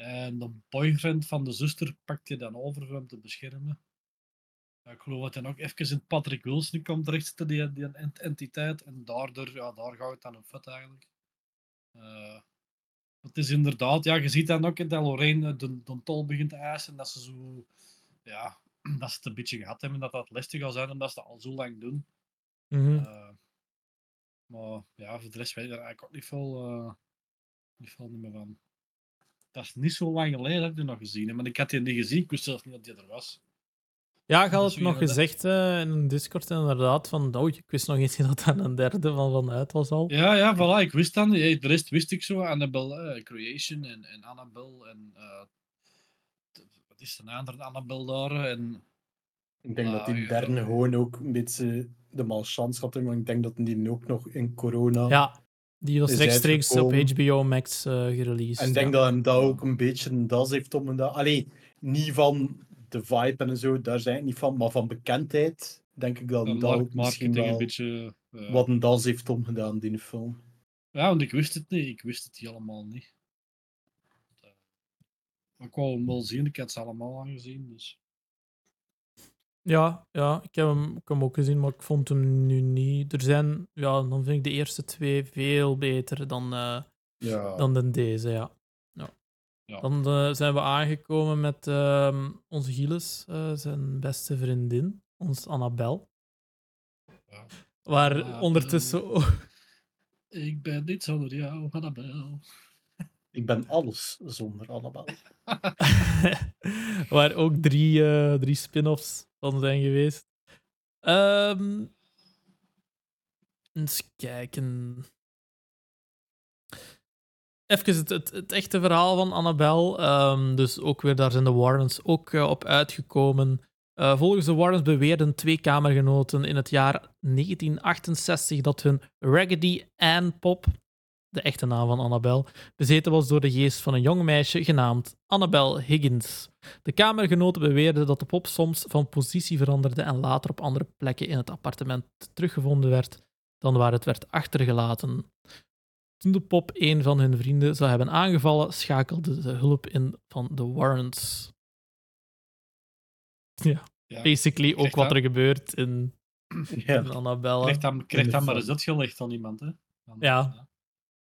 En de boyfriend van de zuster pakt hij dan over om te beschermen. Ik geloof dat hij ook even in Patrick Wilson komt terecht, die, die entiteit. En daardoor, ja, daar gaat het dan een vet eigenlijk. Uh, het is inderdaad, ja, je ziet dan ook dat Lorraine de, de tol begint te eisen. Dat ze zo, ja, dat ze het een beetje gehad hebben. Dat dat lastig zal zijn, omdat ze dat al zo lang doen. Mm -hmm. uh, maar ja, voor de rest weet ik er eigenlijk ook niet veel, uh, niet veel meer van. Dat is niet zo lang geleden dat ik die nog gezien heb. Maar ik had die niet gezien, ik wist zelfs niet dat die er was. Ja, ik Dat had het nog dat- gezegd eh, in een Discord inderdaad, van oh, ik wist nog eens dat er een derde van vanuit was al. Ja, ja, voilà, ik wist dan. De rest wist ik zo. Annabelle eh, Creation en, en Annabelle en... eh, wat is de andere Annabelle daar? En, Ik denk dat die Ah, ja. derde gewoon ook een beetje de malchance had, maar ik denk dat die ook nog in corona... Ja, die was is rechtstreeks op. HBO Max eh gereleased. En ik denk ja. dat hem dat ook een beetje een das heeft om dat. Allee, niet van de vibe en zo, daar zijn ik niet van, maar van bekendheid denk ik dat hem dat ook misschien marketing een wel beetje... eh, wat een das heeft omgedaan, die film. Ja, want ik wist het niet. Ik wist het helemaal niet. Maar ik wou hem wel zien. Ik had ze allemaal aangezien. Dus. Ja, ja ik, heb hem, ik heb hem ook gezien, maar ik vond hem nu niet. Er zijn, ja, dan vind ik de eerste twee veel beter dan, eh, Ja. dan de deze, ja. ja. Ja. Dan eh, zijn we aangekomen met ehm, onze Gilles, eh, zijn beste vriendin, ons Annabel. Ja. Waar Annabel. ondertussen Ik ben niet zonder jou, Annabel. Ik ben alles zonder allemaal. waar ook drie, eh, drie spin-offs van zijn geweest. Ehm, eens kijken. Even het, het, het echte verhaal van Annabel. Ehm, dus ook weer, daar zijn de Warrens ook eh, op uitgekomen. Eh, volgens de Warrens beweerden twee kamergenoten in het jaar 1968 dat hun Raggedy Ann pop, de echte naam van Annabel, bezeten was door de geest van een jong meisje genaamd Annabel Higgins. De kamergenoten beweerden dat de pop soms van positie veranderde en later op andere plekken in het appartement teruggevonden werd dan waar het werd achtergelaten. Toen de pop een van hun vrienden zou hebben aangevallen, schakelde de hulp in van de Warrens. Ja, Ja. basically ook wat dat- er gebeurt in, Ja. in. Krijgt dan, krijgt dan maar eens uitgelegd van iemand, hè? Dan- Ja. Ja,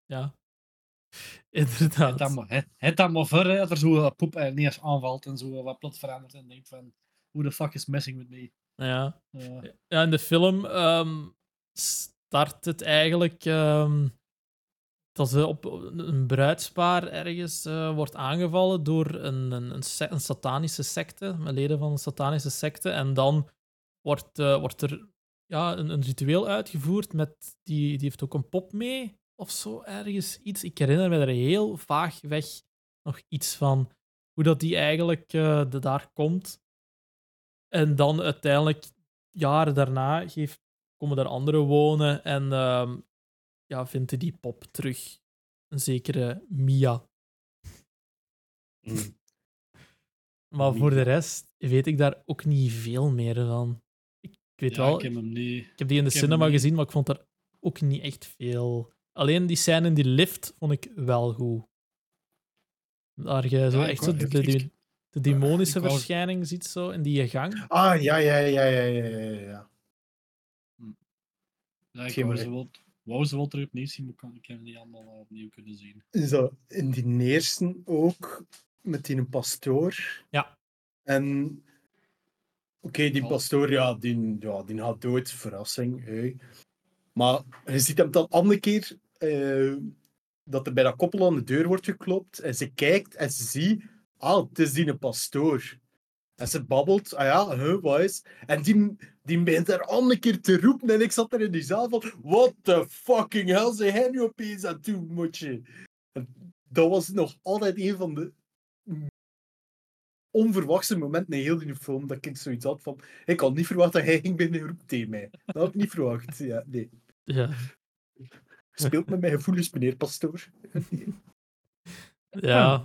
Het inderdaad. dan maar- het- Het dan maar voor, hè, dat er zo poep niet eens aanvalt en zo wat plots verandert en denkt van, who the fuck is messing with me? Ja. Ja, in de film ehm, start het eigenlijk ehm, dat ze op een bruidspaar ergens eh, wordt aangevallen door een, een, een satanische secte, met leden van een satanische secte. En dan wordt, eh, wordt er ja, een, een ritueel uitgevoerd met die, die heeft ook een pop mee of zo ergens iets. Ik herinner me er heel vaag weg nog iets van hoe dat die eigenlijk eh, de, daar komt. En dan uiteindelijk jaren daarna geeft, komen er anderen wonen en ehm, ja, vindt hij die pop terug. Een zekere Mia. Mm. Maar voor de rest weet ik daar ook niet veel meer van. Ik, ik weet ja, wel, ik heb hem niet... ik heb die in de ik cinema gezien, maar ik vond daar ook niet echt veel. Alleen die scène in die lift vond ik wel goed. Daar je zo Ja, echt zo de, de, demonische wou- verschijning ziet zo in die gang. Ah, ja, ja, ja, ja, ja, ja, ja. Ja, ik Geen wou ze wel, wou ze wel terug opnieuw zien, maar ik kan- ik heb hem niet allemaal opnieuw kunnen zien. Zo, in die eerste ook, met die een pastoor. Ja. En... Oké, die Oh. pastoor, ja die, ja, die gaat dood. Verrassing, hey. Maar je ziet hem dan andere keer... eh, dat er bij dat koppel aan de deur wordt geklopt. En ze kijkt en ze ziet... Ah, het is die een pastoor. En ze babbelt. Ah ja, huh, wat. En die, die begint daar andere keer te roepen. En ik zat er in die zaal van... What the fucking hell, zei hij nu opeens aan toe, moetje? En dat was nog altijd een van de onverwachte momenten in heel die film dat ik zoiets had van ik had niet verwacht dat hij ging binnen roept tegen mij. Dat had ik niet verwacht. Ja, nee. Ja. Speelt met mijn gevoelens, meneer Pastoor. Ja,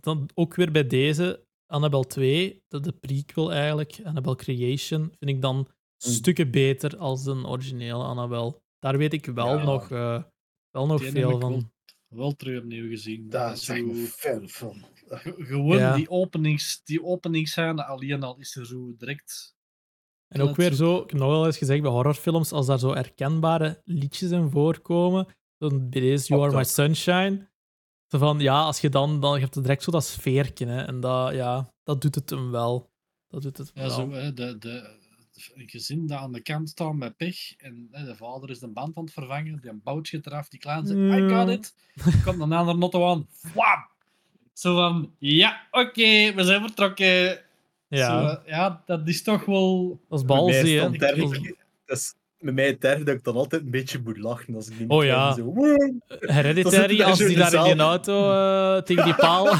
dan- ook weer bij deze, Annabelle 2, de, de prequel eigenlijk, Annabelle Creation, vind ik dan stukken beter als een originele Annabelle. Daar weet ik wel Ja. nog, eh, wel nog Die veel van. Wel, wel terug opnieuw gezien. Daar zo- een fan van. Ge- Gewoon Ja. die openings, die openingsscène alleen al is er zo direct. En ook weer zo, ik heb nog wel eens gezegd bij horrorfilms, als daar zo herkenbare liedjes in voorkomen, zo'n bij deze You Are My. Sunshine, zo van, ja, als je dan, dan je hebt direct zo dat sfeertje, hè, en dat, ja, dat doet het hem wel. Dat doet het Ja, wel. zo, de, de, een gezin dat aan de kant staat met pech en hè, de vader is de band aan het vervangen, die een boutje eraf, die kleine zegt, I got it. Komt een andere notto aan, wham! Zo van, ja, oké, we zijn vertrokken. Ja, Zo, ja, dat is toch wel... dat is balzie, hè. Dat is- keer- dat is met mij het derde dat ik dan altijd een beetje moet lachen als ik die Oh ja. Zo, woe. Hereditary, als die daar in die auto eh, tegen die paal...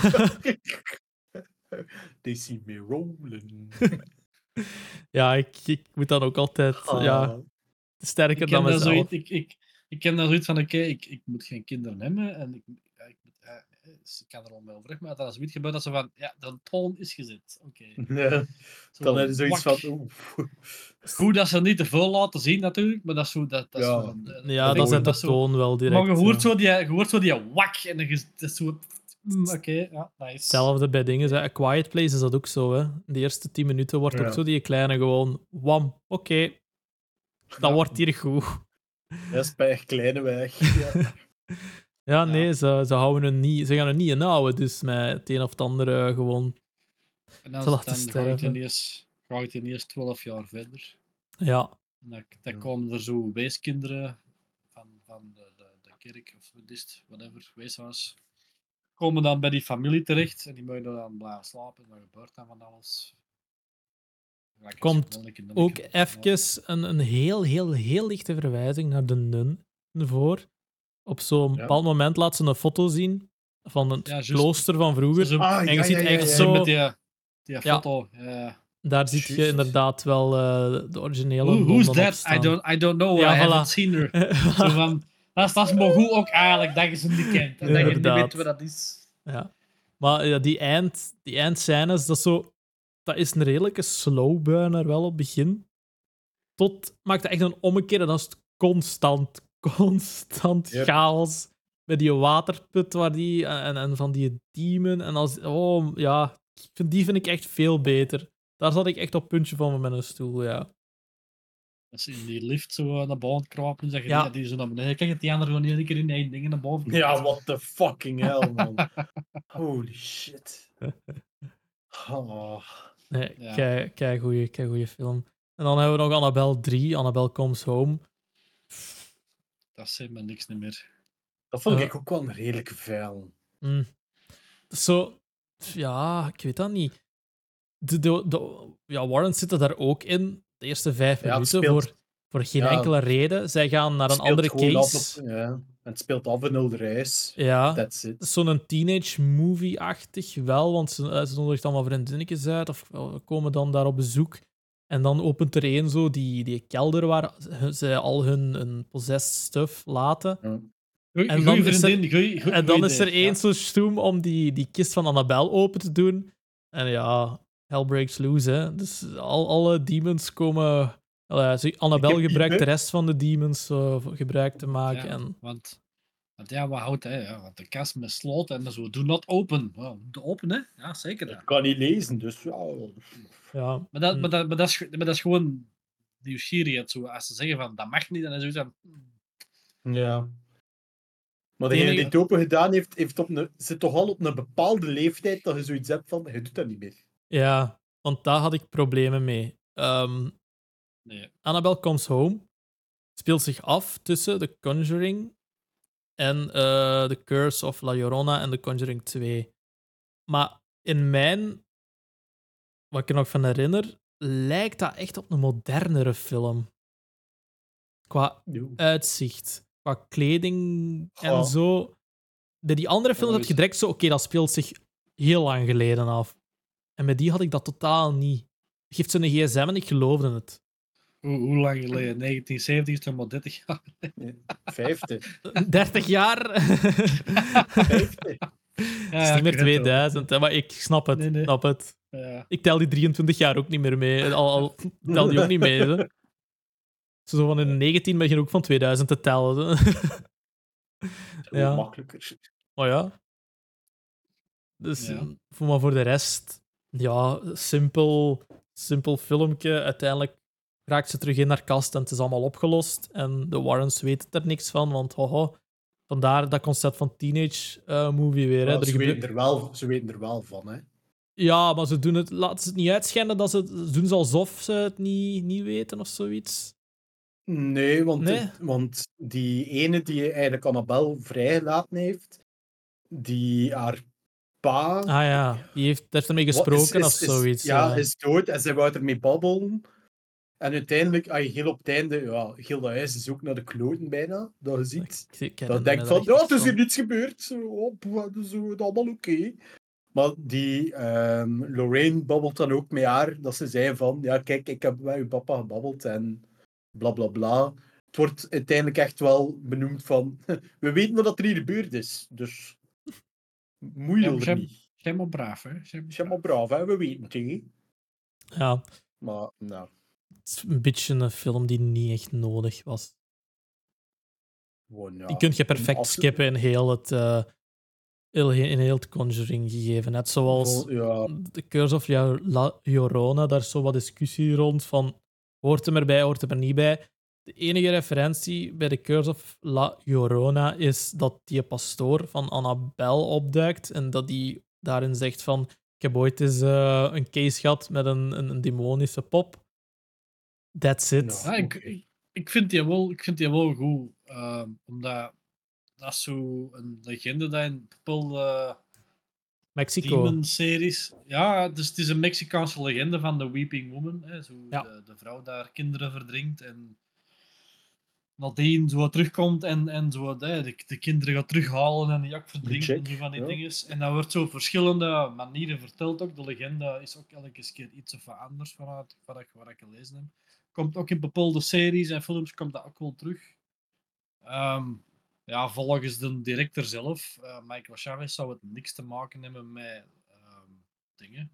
They see me rollen. ja, ik, ik moet dan ook altijd ja, Ah. sterker Ik dan mezelf. zoiets, ik, ik, ik ken daar zoiets van, oké, ik, ik moet geen kinderen hebben en ik, ja, ik, dus ik kan er al mee overweg, maar dat is zoiets gebeurt dat ze van, ja, de toon is gezet. Oké. Ja, dan heb je zoiets wak. van... oeh. Goed dat ze niet te veel laten zien natuurlijk, maar dat is zo... Dat, dat is Ja. zo een- een- Ja, dat zet de is zo- toon wel direct. Maar je hoort, ja. zo die, je hoort zo die wak en dan is dat is zo... mm, Oké, ja, nice. Hetzelfde bij dingen. hè. A Quiet Place is dat ook zo. Hè. De eerste 10 minuten wordt ook Ja. zo die kleine gewoon... Wam, oké. Dat Ja. wordt hier goed. Dat is bij kleine weg. Ja. Ja, nee, ze, ze, houden hun niet, ze gaan er niet inhouden. Dus met het een of het andere gewoon... En dan, te laten sterven. ineens, ga je ineens 12 jaar verder. Ja, En dan, dan komen er zo weeskinderen van, van de, de, de kerk of buddhist, whatever, weeshuis. Komen dan bij die familie terecht en die mogen dan blijven slapen. Dan gebeurt dan van alles. Lekker Komt ook even een, een heel, heel, heel lichte verwijzing naar de nun voor. Op zo'n Ja. bepaald moment laat ze een foto zien van het Ja, klooster van vroeger. Zo- Ah, en je ja, ziet ja, ja, echt ja. zo... Met die, die Ja. foto. Ja. Daar zie je inderdaad wel eh, de originele Who, who's Londen op that? I don't, I don't know. Ja, I voilà. haven't seen her. Zo van, dat, is, dat is maar goed ook eigenlijk, dat je ze niet kent. En dat je niet Inderdaad. weet wat dat is. Ja. Maar ja, die, eind, die eindscènes, dat is zo... Dat is een redelijke slow burner wel op het begin. Tot maakt het echt een ommekeer en dan is het constant, constant Yep. chaos. Met die waterput waar die... En, en van die demon. En als... Oh, ja. Die vind ik echt veel beter. Daar zat ik echt op het puntje van met mijn stoel, ja. Als ze in die lift zo naar boven krapen, zeg je Ja. die zo naar beneden. Kijk, die andere gewoon iedere keer in één dingen naar boven. Ja, what the fucking hell, man. Holy shit. Oh. Nee, Ja. kei, kei goeie, kei goeie film. En dan hebben we nog Annabelle 3, Annabelle Comes Home. Dat zei me niks niet meer. Dat vond ik ook wel een redelijke vuil. Mm. Zo, ja, ik weet dat niet. De, de, de, ja, Warren zit er daar ook in. De eerste vijf Ja, minuten speelt- voor, voor geen ja. enkele reden. Zij gaan naar een andere case. op- ja. En het speelt af in de reis. Ja, That's it. zo'n teenage movie-achtig wel, want ze, eh, ze nodigt allemaal vriendinnetjes uit of eh, komen dan daar op bezoek. En dan opent er één zo die, die kelder waar ze al hun, hun possessed stuff laten. Goeie, En dan is er- vriendin, goeie, goeie, En dan is er één ja. zo stoem om die, die kist van Annabelle open te doen. En ja, hell breaks loose, hè. Dus al, alle demons komen... Ik heb gebruikt de rest van de demons voor gebruik te maken. Ja, En, want, want ja, wat houdt hij? Ja, want de kast met slot en zo, do not open. Ja, de open, hè? Ja, zeker. Ik kan niet lezen, dus ja. ja, Maar, dat, Mm. maar, dat, maar, dat is, maar dat is gewoon nieuwsgierigheid. Zo. Als ze zeggen van dat mag niet, dan is het zoiets van. Ja. Maar degene die het open gedaan heeft, heeft op een, zit toch al op een bepaalde leeftijd dat je zoiets hebt van, je doet dat niet meer. ja, want daar had ik problemen mee. Ehm, Nee. Annabelle Comes Home speelt zich af tussen The Conjuring en eh The Curse of La Llorona en The Conjuring 2. Maar in mijn, wat ik er nog van herinner, lijkt dat echt op een modernere film. Qua uitzicht, qua kleding en zo. Bij die andere films Ja, had je direct zo, oké, dat speelt zich heel lang geleden af. En bij die had ik dat totaal niet. Geeft ze een gsm en ik geloofde het. Hoe, hoe lang geleden? 1970 is toch maar 30 jaar. 50. 30 jaar? 50. Het is niet meer 2000, hè, maar ik snap het. Nee, nee. Snap het. Ja. Ik tel die 23 jaar ook niet meer mee. Al, al tel die ook niet mee. Hè. Zo van in de 19 ben je ook van 2000 te tellen. hè. Ja. makkelijker. Oh ja. Dus Ja. voor, maar voor de rest, ja, simpel, simpel filmpje. Uiteindelijk raakt ze terug in haar kast en het is allemaal opgelost. En de Warrens weten er niks van, want hoho, vandaar dat concept van teenage eh, movie weer. Hè. Er ze, gebeurt- weten er wel, ze weten er wel van, hè. Ja, maar ze doen het, laten ze het niet uitschijnen dat ze, doen ze alsof ze het niet, niet weten of zoiets. Nee, want, Nee? het- want die ene die eigenlijk Annabel vrijgelaten heeft, die haar pa. Ah ja, die heeft, heeft ermee gesproken is- of is- zoiets. Ja, ja. is dood en zij wou ermee babbelen. En uiteindelijk, als je heel op het einde, ja, heel dat huis is ook naar de kloten bijna, dat je ziet. Ik- ik Dan herinner denk me van, ja, het is hier niets gebeurd. Zo, Oh, het is het allemaal oké. Maar die ehm, Lorraine babbelt dan ook met haar, dat ze zei van, ja, kijk, ik heb met uw papa gebabbeld en bla bla bla. Het wordt uiteindelijk echt wel benoemd van, we weten wat er hier gebeurd is, dus moeilijk Ja, niet. Zijn maar braaf, hè? Zijn maar braaf, hè? we weten het. hè. Ja, Maar, nou, is een beetje een film die niet echt nodig was. gewoon, ja. Die kun je perfect als- skippen in heel het, eh, heel, in heel het Conjuring gegeven. Net zoals ja. de Curse of La- La Llorona, daar is zo wat discussie rond van hoort hem erbij, hoort hem er niet bij. De enige referentie bij de Curse of La Llorona is dat die pastoor van Annabel opduikt en dat die daarin zegt van ik heb ooit eens eh, een case gehad met een, een, een demonische pop. That's it. Ja, ik, ik, ik vind die wel, ik vind die wel goed. ehm, omdat dat is zo een legende dat in bepaalde Mexico. demon-series... Ja, dus het is een Mexicaanse legende van de Weeping Woman. Hè, zo Ja. de, de vrouw die haar kinderen verdrinkt en nadien zo terugkomt en, en zo, hè, de, de kinderen gaat terughalen en de jak verdrinkt en zo van die ja. dingen. En dat wordt zo op verschillende manieren verteld ook. De legende is ook elke keer iets of anders vanuit wat ik, wat ik gelezen heb. Komt ook in bepaalde series en films komt dat ook wel terug. Ehm, ja, volgens de director zelf, eh, Michael Chavez, zou het niks te maken hebben met ehm, dingen.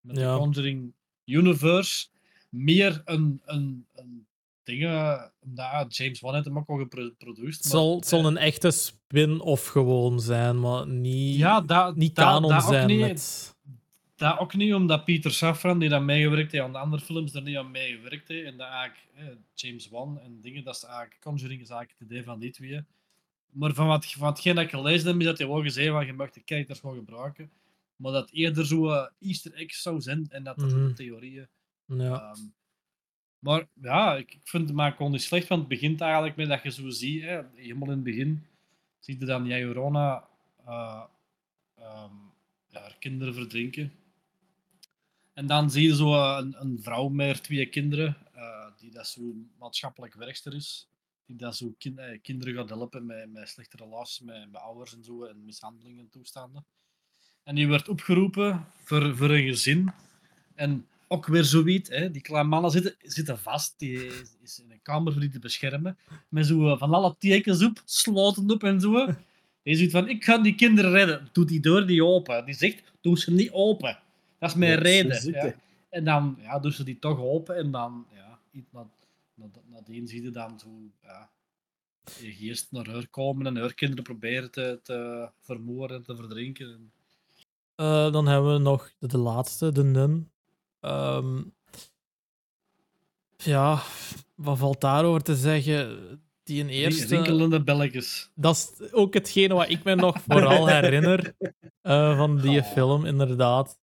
Met Ja. de Conjuring Universe. Meer een, een, een dingen, ja, James Wan heeft hem ook al geproduceerd. Het zal, het zal een echte spin-off gewoon zijn, maar niet, Ja, dat, niet dat ook zijn niet. met... Dat ook niet, omdat Peter Safran, die dan meegewerkt heeft aan de andere films, er niet aan meegewerkt heeft. En dat eigenlijk eh, James Wan en dingen, dat is eigenlijk, Conjuring is eigenlijk het idee van die twee. Maar van, wat, van hetgeen dat ik gelezen heb, is dat hij wel gezegd van je mag de characters wel gebruiken. Maar dat eerder zo eh, easter eggs zou zijn en dat dat Mhm. de theorieën. Ja. Ehm, maar ja, ik, ik vind het maar gewoon niet slecht, want het begint eigenlijk met dat je zo ziet, hè, helemaal in het begin, zie je dan Jairona eh ehm, ja, haar kinderen verdrinken. En dan zie je zo een, een vrouw met twee kinderen, eh, die dat zo maatschappelijk werkster is, die dat zo kin- eh, kinderen gaat helpen met, met slechte relaties met, met ouders en zo, en mishandelingen en toestanden. En die werd opgeroepen voor, voor een gezin. En ook weer zoiets, hè, die kleine mannen zitten, zitten vast, die is, is in een kamer voor die te beschermen, met zo eh, van alle tekens op, sloten op en zo. Die zoiets van, ik ga die kinderen redden. Doet die deur niet open. Die zegt, doe ze niet open. Dat is mijn Ja, reden. Ja. En dan ja, doen ze die toch open en dan, ja, iets na, na, nadien zie je dan zo, ja, je geest naar haar komen en haar kinderen proberen te, te vermoorden en te verdrinken. En, Eh, dan hebben we nog de, de laatste, de Nun. Ehm, ja, wat valt daarover te zeggen? Die een die eerste... rinkelende belletjes. Dat is ook hetgene wat ik me nog vooral herinner eh, van die Oh. film, inderdaad.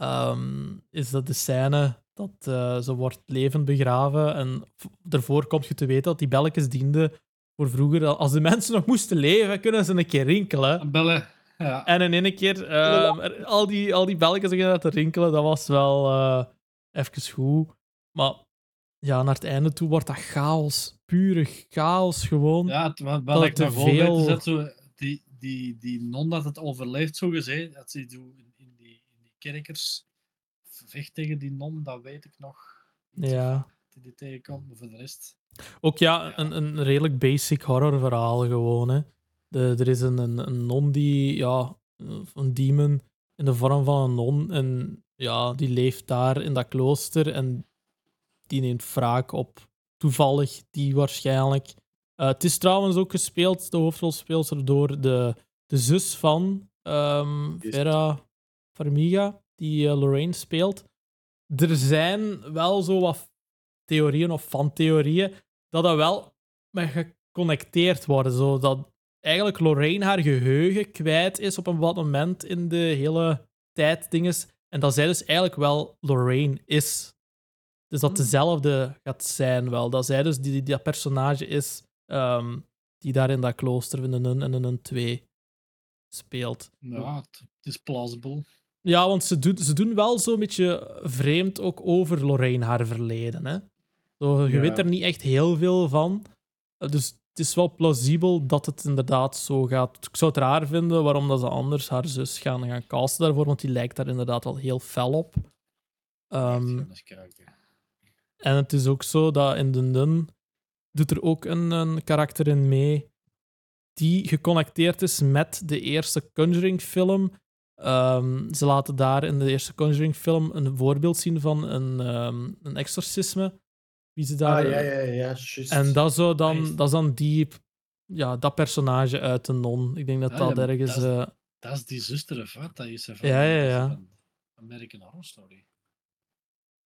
Ehm, is dat de scène dat eh, ze wordt levend begraven en ervoor komt je te weten dat die belletjes dienden voor vroeger. Als de mensen nog moesten leven, kunnen ze een keer rinkelen. Bellen, ja. En in één keer, ehm, al, die, al die belletjes beginnen te rinkelen, dat was wel eh even goed. Maar ja, naar het einde toe wordt dat chaos. Pure chaos gewoon. Ja, het, wat, ik te veel- zo, die, die, die non dat het overleeft, zo gezegd, dat ze zo in, in, die, in die kerkers vecht tegen die non, dat weet ik nog. Iets Ja. wat Die tegenkomt, maar voor de rest. Ook ja, een, een redelijk basic horrorverhaal gewoon. Hè. De, er is een, een, een non die, ja, een demon in de vorm van een non. En ja, die leeft daar in dat klooster en die neemt wraak op toevallig die waarschijnlijk. Eh, het is trouwens ook gespeeld, de hoofdrolspeelster, door de, de zus van ehm Is- Vera Farmiga, die eh, Lorraine speelt. Er zijn wel zo wat theorieën of van theorieën dat dat wel met geconnecteerd worden. Zodat eigenlijk Lorraine haar geheugen kwijt is op een bepaald moment in de hele tijddinges. En dat zij dus eigenlijk wel Lorraine is. Dus dat dezelfde gaat zijn wel. Dat zij dus die, die, dat personage is ehm, die daar in dat klooster in Nun en Nun 2. speelt. Ja, het, het is plausible. Ja, want ze doen, ze doen wel zo'n beetje vreemd ook over Lorraine haar verleden. Hè? Zo, je Ja. weet er niet echt heel veel van. Dus het is wel plausibel dat het inderdaad zo gaat. Ik zou het raar vinden waarom dat ze anders haar zus gaan, gaan casten daarvoor, want die lijkt daar inderdaad wel heel fel op. Kijken. en het is ook zo dat in de Nun doet er ook een, een karakter in mee die geconnecteerd is met de eerste Conjuring-film. Ehm, ze laten daar in de eerste Conjuring-film een voorbeeld zien van een, ehm, een exorcisme. Wie ze daar, Ah, ja, ja, ja, juist. En dat, zou dan, dat is dan die, ja, dat personage uit de Non. Ik denk dat Ah, dat ja, ergens... dat is- eh, Dat is die zuster, of wat? Dat is ze van, Ja, ja, dat is ja. van American Horror Story.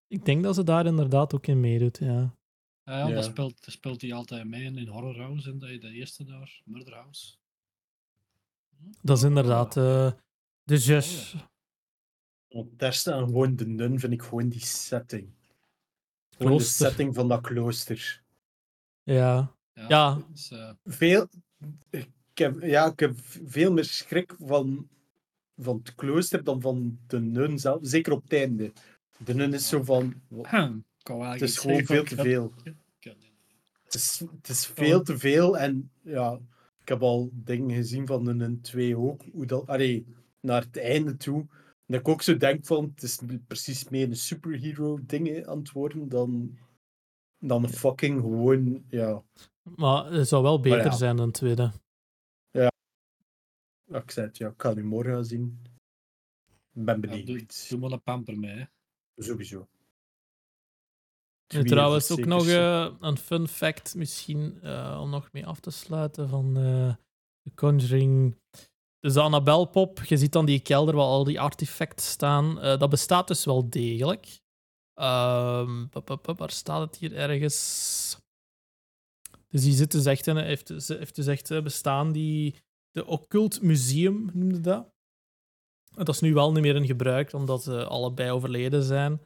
ik denk dat ze daar inderdaad ook in meedoet, ja. Ja, ja, Ja. Dat, speelt, speelt hij altijd mee in Horror House, in de, de eerste daar, Murder House. Dat is inderdaad eh, de zus. Want daar staan gewoon de nun, vind ik gewoon die setting. Gewoon de setting van dat klooster. Ja. Ja. Is, eh, Veel, ik heb, ja, ik heb veel meer schrik van, van het klooster dan van de nun zelf. Zeker op het einde. De nun is zo van. Het is gewoon veel te veel. Het is, het is veel te veel en ja, ik heb al dingen gezien van de Nun 2 ook. Hoe dat, allee, naar het einde toe. Dat ik ook zo denk van, het is precies meer een superhero dingen aan het worden dan, dan een fucking gewoon, ja, Maar het zou wel beter ja. zijn dan het tweede. ja, ik zei het, ja, ik ga nu morgen zien. Ik ben Ja, benieuwd. doe, doe maar een pamper mee. hè. Sowieso. Nu, Twee trouwens, ook nog eh, een fun fact, misschien eh, om nog mee af te sluiten van eh de Conjuring. Dus de Annabelle-pop, je ziet dan die kelder waar al die artefacten staan. eh, dat bestaat dus wel degelijk. Ehm, waar staat het hier ergens? Dus die zit dus echt in, heeft, dus- heeft dus echt eh, bestaan, die, de Occult Museum noemde dat. Dat is nu wel niet meer in gebruik, omdat ze allebei overleden zijn.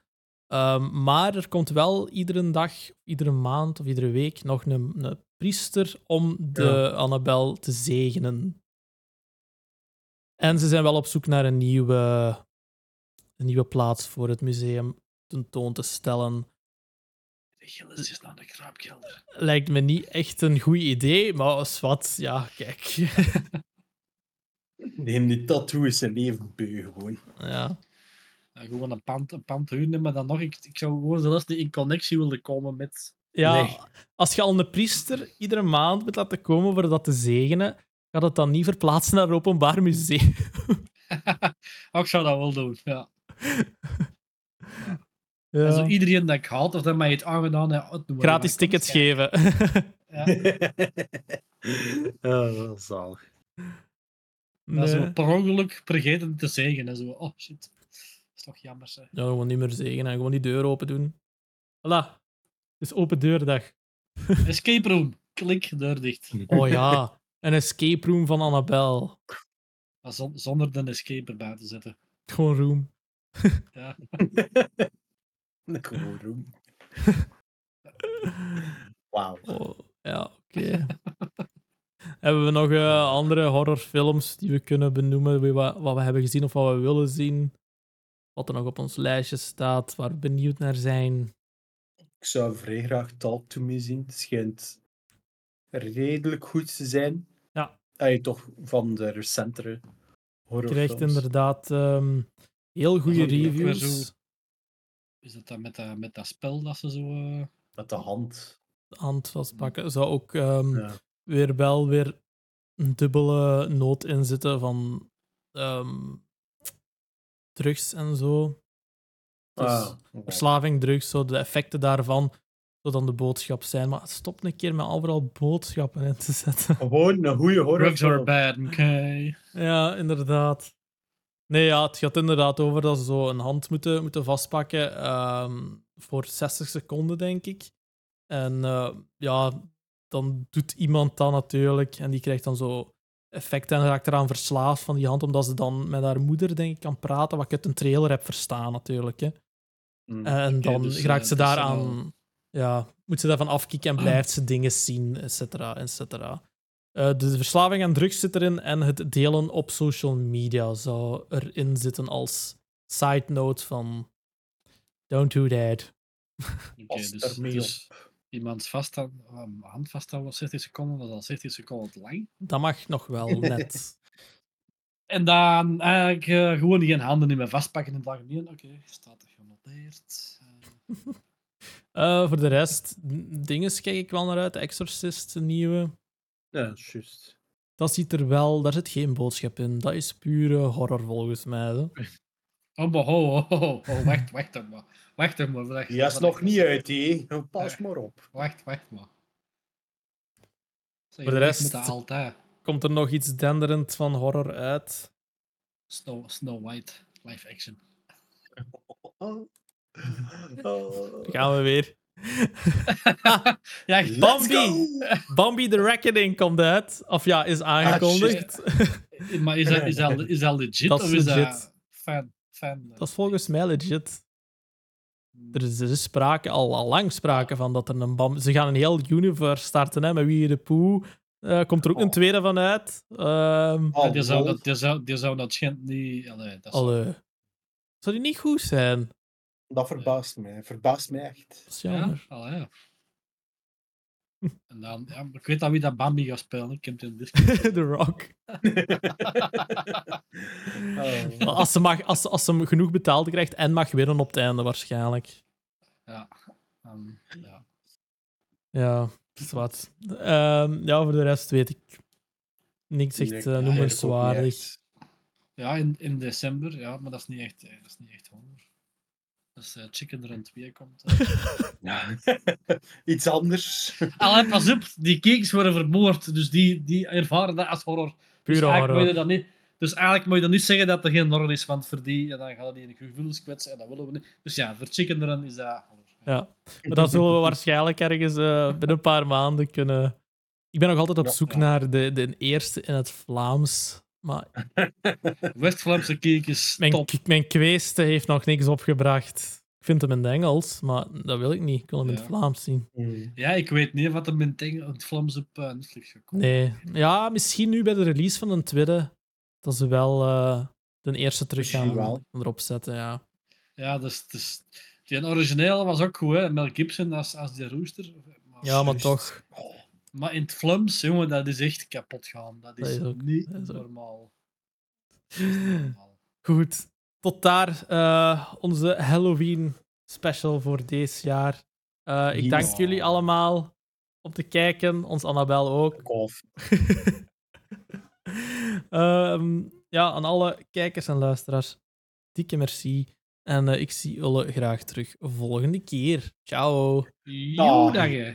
Ehm, maar er komt wel iedere dag, iedere maand of iedere week nog een, een priester om de Ja. Annabel te zegenen. En ze zijn wel op zoek naar een nieuwe, een nieuwe plaats voor het museum tentoon te stellen. De Gilles is naar de kraapkelder. Lijkt me niet echt een goed idee, maar als wat, ja, kijk. Neem die tattoo is zijn leven beu gewoon. ja. Ja, gewoon een pand, een pand huren, maar dan nog, ik, ik zou gewoon zelfs niet in connectie willen komen met... Ja, Nee. als je al een priester iedere maand moet laten komen voor dat te zegenen, gaat het dan niet verplaatsen naar een openbaar museum. oh, ik zou dat wel doen, ja. Ja. En zo iedereen dat ik haat of dat mij het aangedaan heeft. Gratis tickets geven. Ja. ja, wel zalig. Dat is per ongeluk vergeten te zeggen. En zo, oh shit. Dat is toch jammer, zeg. Ja, gewoon niet meer zegenen. Gewoon die deur open doen. Voilà. Het is open deurdag. Escape room. Klik, deur dicht. Oh ja, een escape room van Annabel. Maar zon- zonder de escape erbij te zetten. Gewoon room. Ja. Gewoon roem. Wauw. Oh, ja, oké. hebben we nog eh, andere horrorfilms die we kunnen benoemen? wie Wat, wat we hebben gezien of wat we willen zien? Wat er nog op ons lijstje staat, waar we benieuwd naar zijn. Ik zou vrij graag Talk to Me zien. Het schijnt redelijk goed te zijn. Ja. Hij toch van de recentere horrorfilms. Krijgt inderdaad ehm, heel goede reviews. zo- Is dat dan met dat, met dat spel dat ze zo... eh, Met de hand. Hand vastpakken. Zou ook ehm, Ja. weer wel weer een dubbele noot in zitten van ehm, drugs en zo. Dus Ah, verslaving, drugs, zo de effecten daarvan, zo dan de boodschap zijn. Maar stop een keer met overal boodschappen in te zetten. Gewoon een goede Drugs are bad, oké. Ja, inderdaad. Nee, ja, het gaat inderdaad over dat ze zo een hand moeten, moeten vastpakken ehm, voor 60 seconden, denk ik. En eh, ja, dan doet iemand dat natuurlijk en die krijgt dan zo effecten en raakt eraan verslaafd van die hand, omdat ze dan met haar moeder, denk ik, kan praten, wat ik uit een trailer heb verstaan natuurlijk. Hè. Mm. En dan dus, raakt eh, ze dat is daaraan, ja, moet ze daarvan afkicken en blijft ze dingen zien, et cetera, et cetera. Eh, de verslaving aan drugs zit erin en het delen op social media zou erin zitten als side note van don't do that. Oké, Pas dus, dus iemands vast aan, um, hand vasthouden op 60 seconden, dat is al 60 seconden te lang. Dat mag nog wel net. En dan eigenlijk eh, gewoon geen handen niet meer vastpakken in het algemeen. Oké, staat er genoteerd. Eh, Eh, voor de rest, dingen kijk ik wel naar uit. The Exorcist, de nieuwe. Ja, juist. Dat ziet er wel, daar zit geen boodschap in. Dat is pure horror volgens mij. Hè. Oh, maar ho, wacht, wacht er maar. Wacht er maar. Wacht, Die is nog niet uit, hé. Pas maar op. Wacht, wacht maar. Zeg, Voor de rest-. Komt er nog iets denderend van horror uit? Snow, Snow White, live action. Oh. Gaan we weer. ja, Bambi! Bambi The Reckoning komt uit. Of ja, is aangekondigd. maar is dat, is dat, is dat legit Dat is of is legit. dat fan? fan Dat is volgens mij legit. Er is, er is sprake, al, al lang sprake van dat er een Bambi... Ze gaan een heel universe starten hè, met Wie de Poe. Eh, komt er ook een Oh. tweede van uit. Ehm Ja, die, zou dat, die, zou, die zou dat schijnt niet. Allee, dat zou- allee. Zou die niet goed zijn? Dat verbaast mij. Verbaast mij echt. Dat is ja, jammer. allee, ja. En dan, ja, ik weet al wie dat Bambi gaat spelen. Ik heb het in de Discord. The Rock. Oh. Als ze, mag, als, ze- als ze hem genoeg betaald krijgt en mag winnen op het einde waarschijnlijk. ja. ehm, ja. Ja, dat is wat. Ehm, ja, voor de rest weet ik niks echt noemenswaardig. echt. Ja, in, in december, ja, maar dat is niet echt, eh, dat is niet echt honger. Als eh, Chicken Run 2 komt. eh. Iets anders. Allee, pas op, die kekens worden vermoord, dus die, die ervaren dat als horror. Pure dus eigenlijk horror. Moet je dat niet, dus eigenlijk moet je dan niet zeggen dat er geen horror is, want voor die, ja, dan gaan die in de gevoelens kwetsen en dat willen we niet. Dus ja, voor Chicken Run is dat horror. Ja, maar dat zullen we waarschijnlijk ergens eh, binnen een paar maanden kunnen. Ik ben nog altijd op Ja. zoek Ja. naar de, de eerste in het Vlaams. Maar West-Vlaamse kekens, mijn, mijn kweeste heeft nog niks opgebracht. Ik vind hem in het Engels, maar dat wil ik niet. Ik wil hem in het. Vlaams zien. Hmm. Ja, ik weet niet wat er met het Engel- het Vlaams op eh, Netflix gekomen Nee. Ja, misschien nu bij de release van een tweede. Dat ze wel eh, de eerste terug gaan erop zetten. Ja. Ja, dus, dus die originele was ook goed, hè? Mel Gibson als, als die rooster. Maar, ja, maar toch. Maar in het Vlaams, jongen, dat is echt kapot gaan. Dat is, Dat is ook- niet dat is ook- normaal. Dat is niet normaal. Goed. Tot daar eh, onze Halloween special voor deze jaar. Eh, ik dank jullie allemaal om te kijken. Ons Annabel ook. Golf. Ehm, ja, aan alle kijkers en luisteraars, dikke merci. En eh, ik zie jullie graag terug volgende keer. Ciao. Hè.